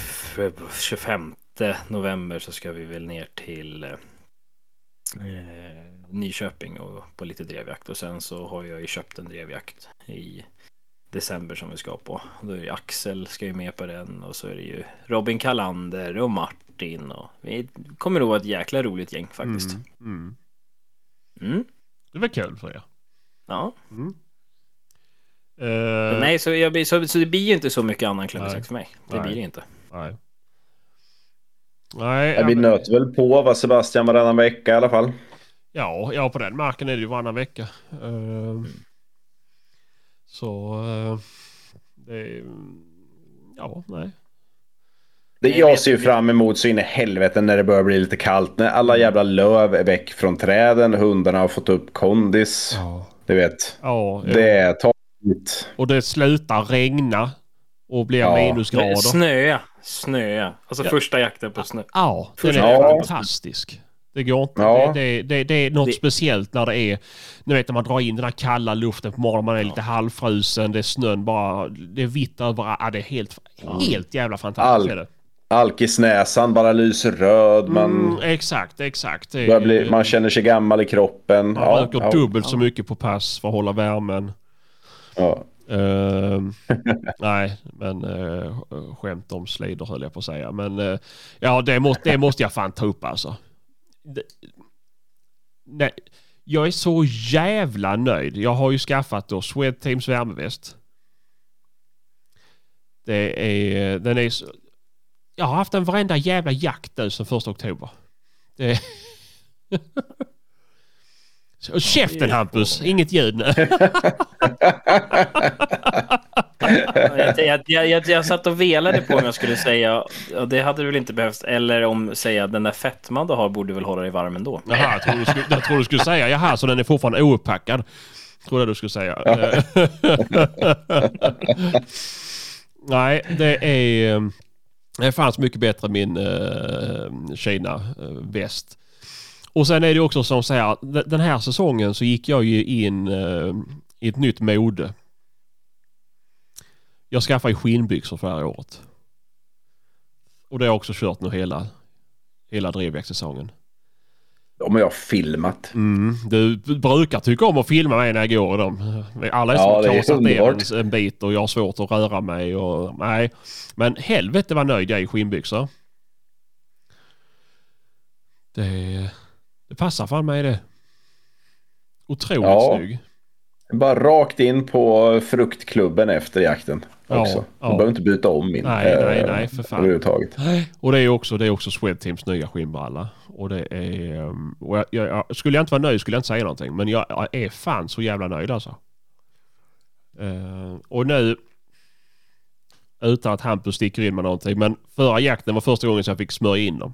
25 november så ska vi väl ner till eh, Nyköping och på lite drevjakt. Och sen så har jag ju köpt en drevjakt i december som vi ska på. Då är det Axel ska ju med på den och så är det ju Robin Kalander och Martin och vi kommer nog vara ett jäkla roligt gäng faktiskt. Mm. Mm. Mm. Det var kul för er. Ja. Mm. Eh, Nej, så, jag, så, så det blir ju inte så mycket annan klubbinsats för mig. Det Nej. blir det inte. Nej. Nej, vi men- nöter väl på va Sebastian varannan vecka i alla fall. ja, ja, på den marken är det ju varannan vecka. Eh, Så eh, det är... Ja, nej. Det jag ser ju fram emot så in i helvete när det börjar bli lite kallt. När alla jävla löv är väck från träden. Hundarna har fått upp kondis. Ja. Du vet. Ja, jo. Det tar ut. och det slutar regna och blir Ja. minusgrader. Snöa. Snöa. Alltså Ja. första jakten på snö. Ja, den är Ja. fantastisk. Det går inte. Ja. Det, det, det, det är något Det- speciellt när det är, ni vet när man drar in den här kalla luften på morgonen, man är lite halvfrusen, det är snön bara, det är vitt överallt. Ja, det är helt, helt jävla fantastiskt. All-. Alkisnäsan bara lyser röd. Man, Mm, exakt, exakt. Bli, man känner sig gammal i kroppen. man Ja, röker ja, dubbelt så mycket på pass för att hålla värmen. ja. Ehm, nej, men uh, skämt om slider höll jag på att säga. Men eh, ja, det måste, det måste jag fan ta upp alltså. Nej, jag är så jävla nöjd. Jag har ju skaffat då Swedteams värmeväst. Det är, den är så, jag har haft den varenda jävla jakt nu sedan första oktober. Det Så, Käften Hampus, inget ljud nu. Jag, jag, jag, jag, satt och velade på om jag skulle säga, och det hade du väl inte behövt, eller om säga den där fetman du har borde väl hålla dig varm ändå. Jaha, jag trodde du skulle, jag trodde du skulle säga jaha, så den är fortfarande ouppackad. Trodde jag du skulle säga. Nej, det är... eh, Det fanns mycket bättre min uh, Kina-väst. Och sen är det också som så här, den här säsongen så gick jag ju in eh, i ett nytt mode. Jag skaffade ju skinnbyxor förra året. Och det har jag också kört nu hela, hela drevjaktsäsongen. De har jag filmat. Mm, du brukar tycka om att filma mig när jag går i dem. Alla är Ja, det är kasat ner en, en bit och jag har svårt att röra mig och nej. Men helvete vad nöjd jag är i skinnbyxor. Det, det passar fan mig det. Otroligt Ja. snygg. Bara rakt in på fruktklubben efter jakten. Ja, Också. Du ja. behöver inte byta om min. Nej, eh, nej, nej, för fan. Överhuvudtaget. Och det är också, det är också Swedteams nya skinnbralla. Och det är... um, Och jag, jag, jag, skulle jag inte vara nöjd skulle jag inte säga någonting. Men jag, är fan så jävla nöjd alltså. Eh, och nu... Utan att Hampus sticker in med någonting. Men förra jakten var första gången som jag fick smörja in dem.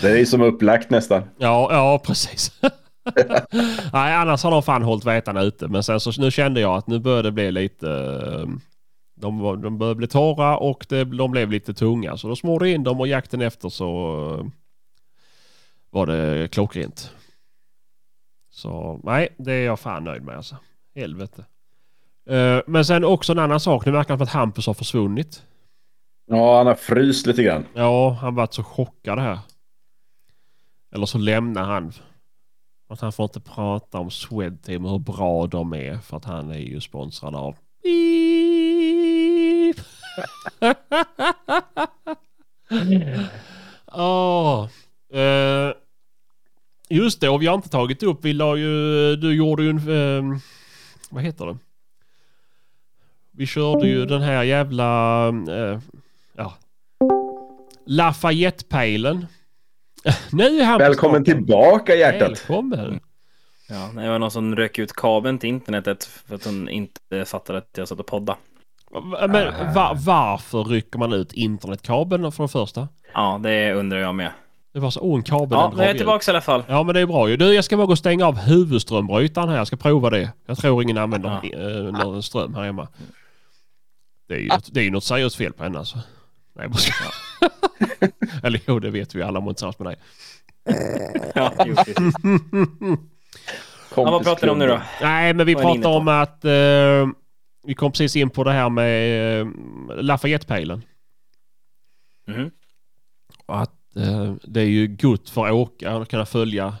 Det är som upplagt nästan. Ja, ja precis. Nej, annars har de fan hållit vetarna ute. Men sen så nu kände jag att nu började det bli lite... Ehm, de, de började bli torra och det, de blev lite tunga. Så då smorde in dem och jakten efter så eh, var det klockrent. Så nej, det är jag fan nöjd med alltså. Helvete. Eh, men sen också en annan sak. Nu verkar det som att Hampus har försvunnit. Ja, han har fryst lite grann. Ja, han varit så chockad här. Eller så lämnar han. Att han får inte prata om Swedteam och hur bra de är för att han är ju sponsrad av Beep. Ah, eh, just det, och vi har inte tagit upp, vi la ju, du gjorde ju en, eh, vad heter det? Vi körde ju den här jävla, eh, ja, Lafayette-pejlen. Nu är han Välkommen tillbaka hjärtat. Välkommen. Ja, det var någon som rök ut kabeln till internetet för att hon inte fattade att jag satt och podda. Men va, varför rycker man ut internetkabeln för det första? Ja, det undrar jag med. Det var så, åh en kabel Ja, är vi jag ut. tillbaka i alla fall. Ja men det är bra ju. Du jag ska bara gå och stänga av huvudströmbrytaren här. Jag ska prova det. Jag tror ingen använder eh, någon ström här hemma. Det är ju, något, det är ju något seriöst fel på henne alltså. Nej jag skojar. Eller jo det vet vi alla om inte tillsammans med dig. Ja, jo, precis. ja, vad pratar ni om nu då? Nej men vi pratar om att eh, vi kom precis in på det här med eh, Lafayette-pejlen. Mhm. Och att eh, det är ju gott för åkare att kunna följa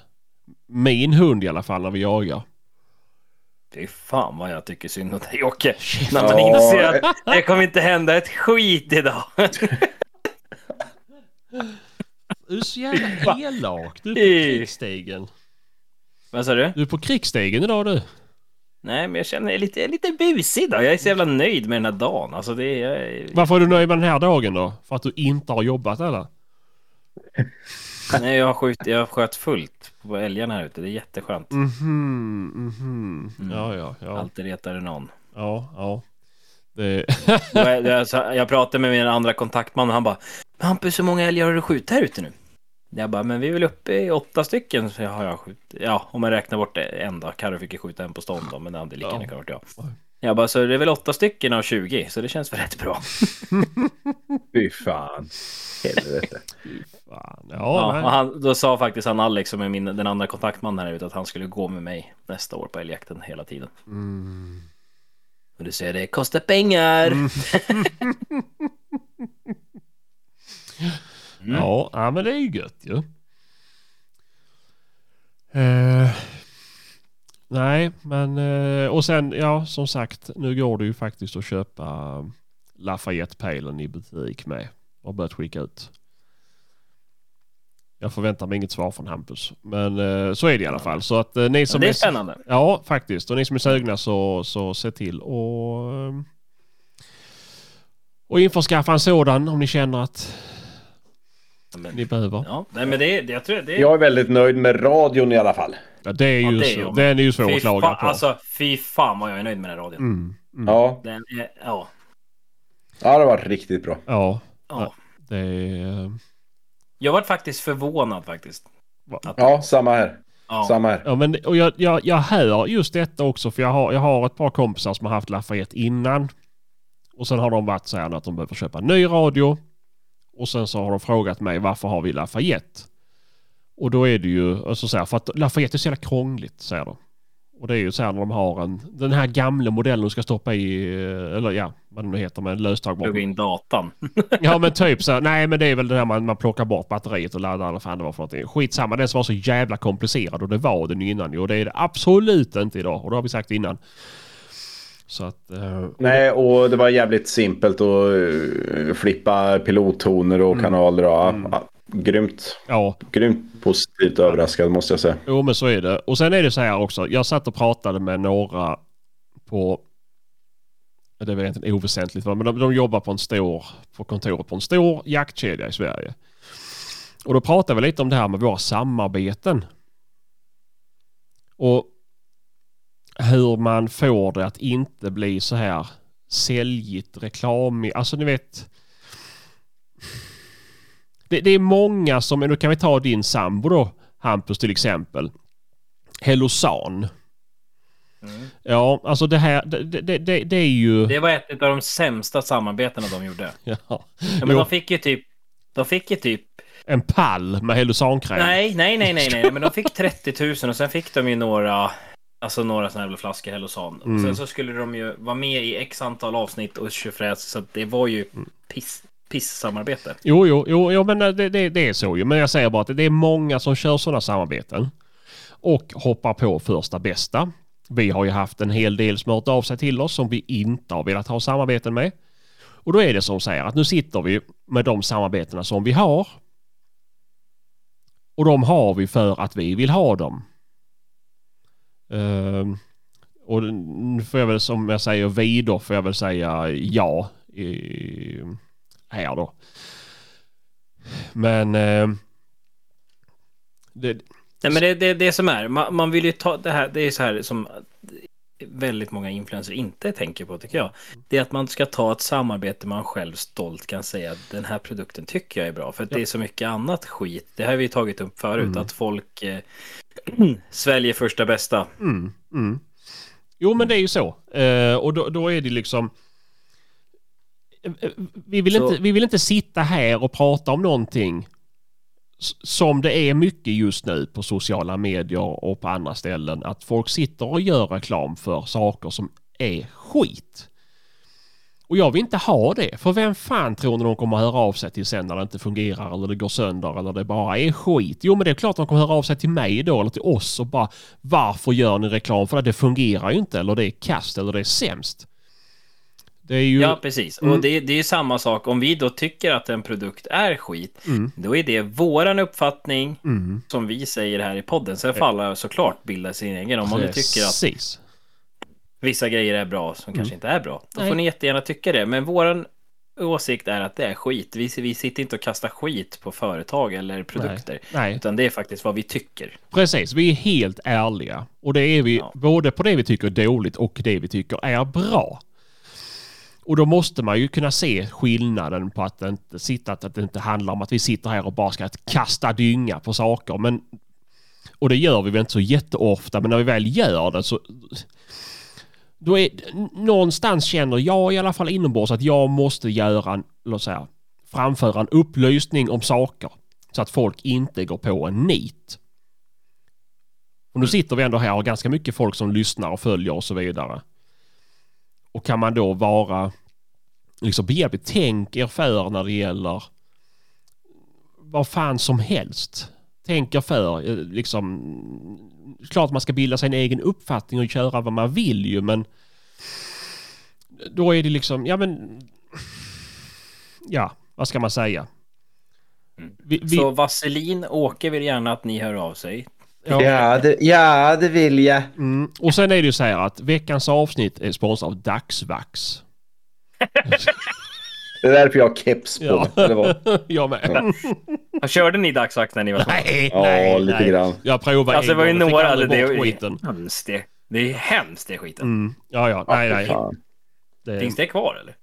min hund i alla fall när vi jagar. Fy fan vad jag tycker synd om dig Jocke. När man Ja. inser att det kommer inte hända ett skit idag. Du är så jävla elak. Du är på Fy. krigsstigen. Vad sa du? Du är på krigsstigen idag du. Nej, men jag känner mig lite, lite busig idag. Jag är så jävla nöjd med den här dagen. Alltså det är... Jag. Varför är du nöjd med den här dagen då? För att du inte har jobbat eller? Nej, jag har, skjut, jag har sköt fullt på älgarna här ute. Det är jätteskönt. Mhm, mhm. Mm. Ja, ja, ja. Alltid retar det någon. Ja, ja. Det... Är så- Jag pratade med min andra kontaktman och han bara Men Hampus, hur många älgar har du skjutit här ute nu? Jag bara, men vi är väl uppe i åtta stycken. Så har jag skjut... Ja, om man räknar bort det en då. Carro fick ju skjuta en på stånd då, men det hade lika gärna kunnat jag. Jag bara, så det är väl åtta stycken av 20, så det känns väl rätt bra. Fy fan. Helvete. Fan. Ja, Ja, och han, då sa faktiskt han Alex, som är min, den andra kontaktmannen här ute, att han skulle gå med mig nästa år på älgjakten hela tiden. Mm. Och du säger det kostar pengar. Mm. Ja, ja, men det är ju gött ju. Eh, nej, men eh, och sen ja, som sagt, nu går det ju faktiskt att köpa Lafayette-pejlen i butik med. Och börjat skicka ut. Jag förväntar mig inget svar från Hampus. Men eh, så är det i alla fall. Så att eh, ni Ja, som det är spännande. Ja, faktiskt. Och ni som är sugna så, så se till och, ehm, och införskaffa en sådan om ni känner att Men, ni behöver. ja, nej, men det, det, jag tror det är... Jag är väldigt nöjd med radion i alla fall. Ja, det är Ja, ju det är. Den är ju svår Fy att klaga på. alltså, fy fan vad jag är nöjd med den radion. Mm, mm. Ja, Den är, ja. ja det har varit riktigt bra. Ja, ja. det är... Jag var faktiskt förvånad faktiskt. Ja, samma här. Ja. Samma här. Ja, men och jag, jag, jag hör just detta också för jag har, jag har ett par kompisar som har haft Lafayette innan. Och sen har de varit så här att de behöver köpa en ny radio. Och sen så har de frågat mig varför har vi Lafayette? Och då är det ju, alltså så här, för att Lafayette är så jävla krångligt säger de. Och det är ju så här när de har en, den här gamla modellen du ska stoppa i, eller ja, vad det nu heter med löstagbar. Plugga in datan. Ja men typ så här, nej men det är väl det här man, man plockar bort batteriet och laddar eller fan det var för någonting. Skitsamma, den som var så jävla komplicerad och det var den ju innan ju och det är det absolut inte idag och det har vi sagt innan. Så att... eh, Nej, och det var jävligt simpelt att eh, flippa pilottoner och kanaler. Och, ja, grymt. ja, Grymt positivt överraskad måste jag säga. jo men så är det. Och sen är det så här också, jag satt och pratade med några på det är väl egentligen oväsentligt, men de, de jobbar på en stor, på kontoret på en stor jaktkedja i Sverige. Och då pratade vi lite om det här med våra samarbeten. Och hur man får det att inte bli så här säljigt, reklam, alltså ni vet. Det, det är många som, nu kan vi ta din sambo då, Hampus till exempel. Hellosan. Ja, alltså det här, det, det, det, det är ju... Det var ett av de sämsta samarbetena de gjorde. Ja. Ja, men Jo. de fick ju typ... De fick ju typ... En pall med Hellosankräm. Nej, nej, nej, nej, nej. Men de fick 30 000 och sen fick de ju några... Alltså några sådana här flaskor Hellosan. Mm. Sen så skulle de ju vara med i x antal avsnitt och tjofräs. Så det var ju Mm. piss, pissamarbete. Jo, jo, jo, jo men eh, det, det, det är så ju. Men jag säger bara att det är många som kör sådana samarbeten. Och hoppar på första bästa. Vi har ju haft en hel del som har hört av sig till oss som vi inte har velat ha samarbeten med. Och då är det som säger att nu sitter vi med de samarbetena som vi har. Och de har vi för att vi vill ha dem. Uh, och nu får jag väl som jag säger vi då får jag väl säga ja. I, här då. Men... Eh, det, Nej, men det, det, det som är, man, man vill ju ta det här, det är så här som väldigt många influencers inte tänker på tycker jag. Det är att man ska ta ett samarbete man själv stolt kan säga att den här produkten tycker jag är bra. För att det är så mycket annat skit. Det har vi tagit upp förut, att folk eh, sväljer första bästa. mm, mm. Jo men det är ju så. Eh, och då, då är det liksom... Vi vill, Så- inte, vi vill inte sitta här och prata om någonting som det är mycket just nu på sociala medier och på andra ställen. Att folk sitter och gör reklam för saker som är skit. Och jag vill inte ha det. För vem fan tror ni de kommer att höra av sig till sen när det inte fungerar eller det går sönder eller det bara är skit? Jo men det är klart de kommer att höra av sig till mig då eller till oss och bara varför gör ni reklam för det? Det fungerar ju inte eller det är kast eller det är sämst. Det är ju... Ja, precis. Mm. Och det, det är ju samma sak. Om vi då tycker att en produkt är skit, Mm. då är det våran uppfattning Mm. som vi säger här i podden. Sen får alla såklart bilda sin egen. Om man tycker att vissa grejer är bra som kanske inte är bra, då Nej. får ni jättegärna tycka det. Men våran åsikt är att det är skit. Vi, vi sitter inte och kastar skit på företag eller produkter. Nej. Utan det är faktiskt vad vi tycker. Precis, vi är helt ärliga. Och det är vi Ja. både på det vi tycker är dåligt och det vi tycker är bra. Och då måste man ju kunna se skillnaden på att det inte, sitta, att det inte handlar om att vi sitter här och bara ska kasta dynga på saker. Men, och det gör vi väl inte så jätteofta, men när vi väl gör det så... Då är, någonstans känner jag i alla fall inombords att jag måste göra en, låt säga, framföra en upplysning om saker. Så att folk inte går på en nit. Och nu sitter vi ändå här och har ganska mycket folk som lyssnar och följer och så vidare. Och kan man då vara liksom behjälplig. Tänk er för när det gäller vad fan som helst. Tänk er för. eh, Liksom, klart man ska bilda sig en egen uppfattning och köra vad man vill ju men då är det liksom, ja men ja, vad ska man säga? Vi, vi, Så Vaselin, Åke vill gärna att ni hör av sig. ja, Ja, det, ja, det vill jag. mm. Och sen är det ju så här att veckans avsnitt är sponsrat av Dagsvax. Det är därför jag har keps på Ja. mig. Det var, Jag med. Körde ni dagsvakt när ni var små? Nej, ja, nej, lite nej. grann. Jag provade Alltså det en var ju gång och fick några... aldrig Det, det, skiten. det, hemskt det, det är hemskt det skiten. Mm. Ja, ja, nej, nej. Det... Finns det kvar eller?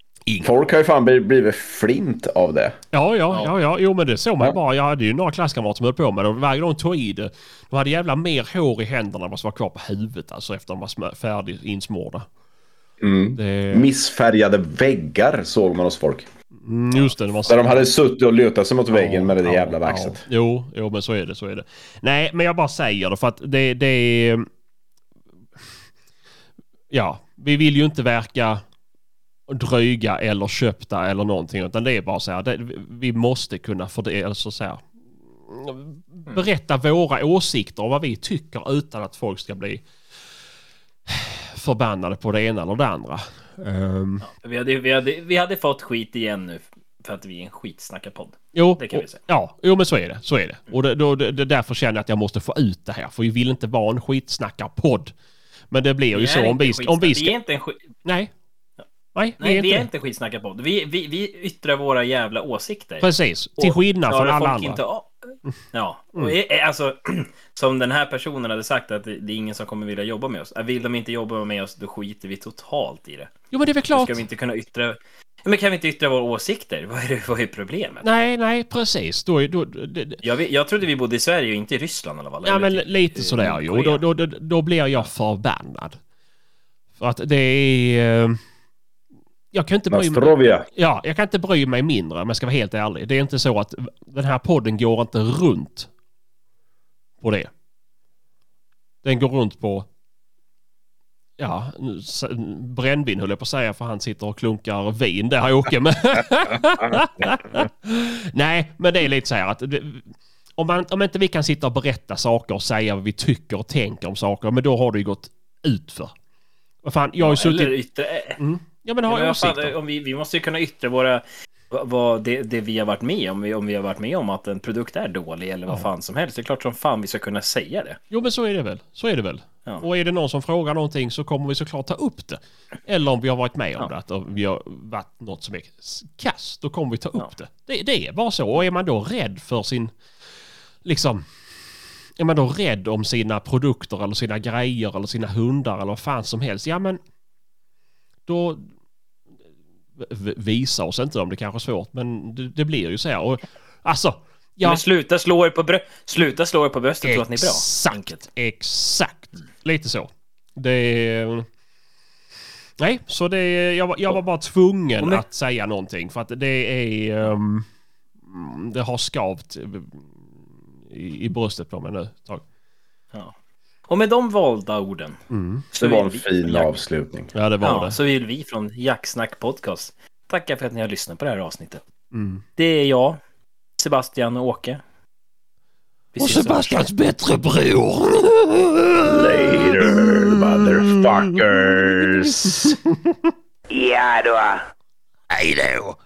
Folk har ju fan bli- blivit flint av det. Ja, ja, ja, ja, jo men det såg man Ja. bara. Jag hade ju några klasskamrater som höll på med det och varje gång de tog i det, de hade jävla mer hår i händerna än vad som var kvar på huvudet alltså efter de var färdigt insmorda. Mm. Det... Missfärgade väggar såg man hos folk. Mm, just det, det var Där de hade suttit och lutat sig mot väggen med det Ja, jävla ja. vaxet. Jo, jo, men så är det, så är det. Nej, men jag bara säger det för att det, det är... Ja, vi vill ju inte verka dryga eller köpta eller någonting utan det är bara så här, det, vi måste kunna fördela, alltså så här, berätta våra åsikter och vad vi tycker utan att folk ska bli förbannade på det ena eller det andra. Ehm, Vi hade, vi, hade, vi hade fått skit igen nu för att vi är en skitsnackarpodd. Jo, Det kan vi och- säga. Ja, jo men så är det. Så är det. Och det, då, det, det därför känner jag att jag måste få ut det här. För vi vill inte vara en skitsnackarpodd. Men det blir ju Vi så om vi, om vi Vi ska... är inte en skit... Nej. Nej, vi Nej, är vi inte är inte skitsnackarpodd. Vi, vi, vi yttrar våra jävla åsikter. Precis. Till Och skillnad från alla andra. Inte. Ja, och Mm. är- är- alltså som den här personen hade sagt att det är ingen som kommer vilja jobba med oss. Vill de inte jobba med oss, då skiter vi totalt i det. Jo men det är väl Då klart. ska vi inte kunna yttra... Men kan vi inte yttra våra åsikter? Vad är, det, vad är problemet? Nej, nej, precis. Då, då, det, Jag, jag trodde vi bodde i Sverige och inte i Ryssland i alla fall. ja men typ, lite eh, sådär ju. Och då, då, då, då blir jag förbannad. För att det är... Jag kan inte bry mig... Ja, jag kan inte bry mig mindre om jag ska vara helt ärlig. Det är inte så att den här podden går inte runt på det. Den går runt på ja, brännvin höll jag på att säga för han sitter och klunkar vin där Åke. Men Nej, men det är lite så här att om, man, om inte vi kan sitta och berätta saker och säga vad vi tycker och tänker om saker, men då har det ju gått ut för. Vad fan, jag har ju suttit... Eller yttra... Mm. Ja men vad fan, åsikter. om vi, vi måste ju kunna yttra våra... vad- det, det vi har varit med om, om vi har varit med om att en produkt är dålig eller vad Ja. fan som helst. Det är klart som fan vi ska kunna säga det. Jo men så är det väl. Så är det väl. Ja. Och är det någon som frågar någonting så kommer vi såklart ta upp det. Eller om vi har varit med om Ja. det, att vi har varit något som är kast, då kommer vi ta upp Ja. det. det. Det är bara så. Och är man då rädd för sin, liksom, är man då rädd om sina produkter eller sina grejer eller sina hundar eller vad fan som helst, ja men då visa oss inte om det kanske är svårt, men det, det blir ju så här. Och, alltså, ja. Men sluta slå er på, brö- sluta slå er på bröstet och tro att ni är bra. Exakt, exakt. Lite så. Det är... Nej, så det är, jag, var- jag var bara tvungen med- att säga någonting för att det är... ehm, det har skavt i, i bröstet på mig nu ett tag. Ja. Och med de valda orden. Så Det var en vi fin Jack- avslutning. Ja, det var Ja, det. så vill vi från Jacksnack Podcast tacka för att ni har lyssnat på det här avsnittet. Mm. Det är jag, Sebastian och Åke. Vi Och Sebastians bättre bror! Later, motherfuckers. Ja då. Hej då!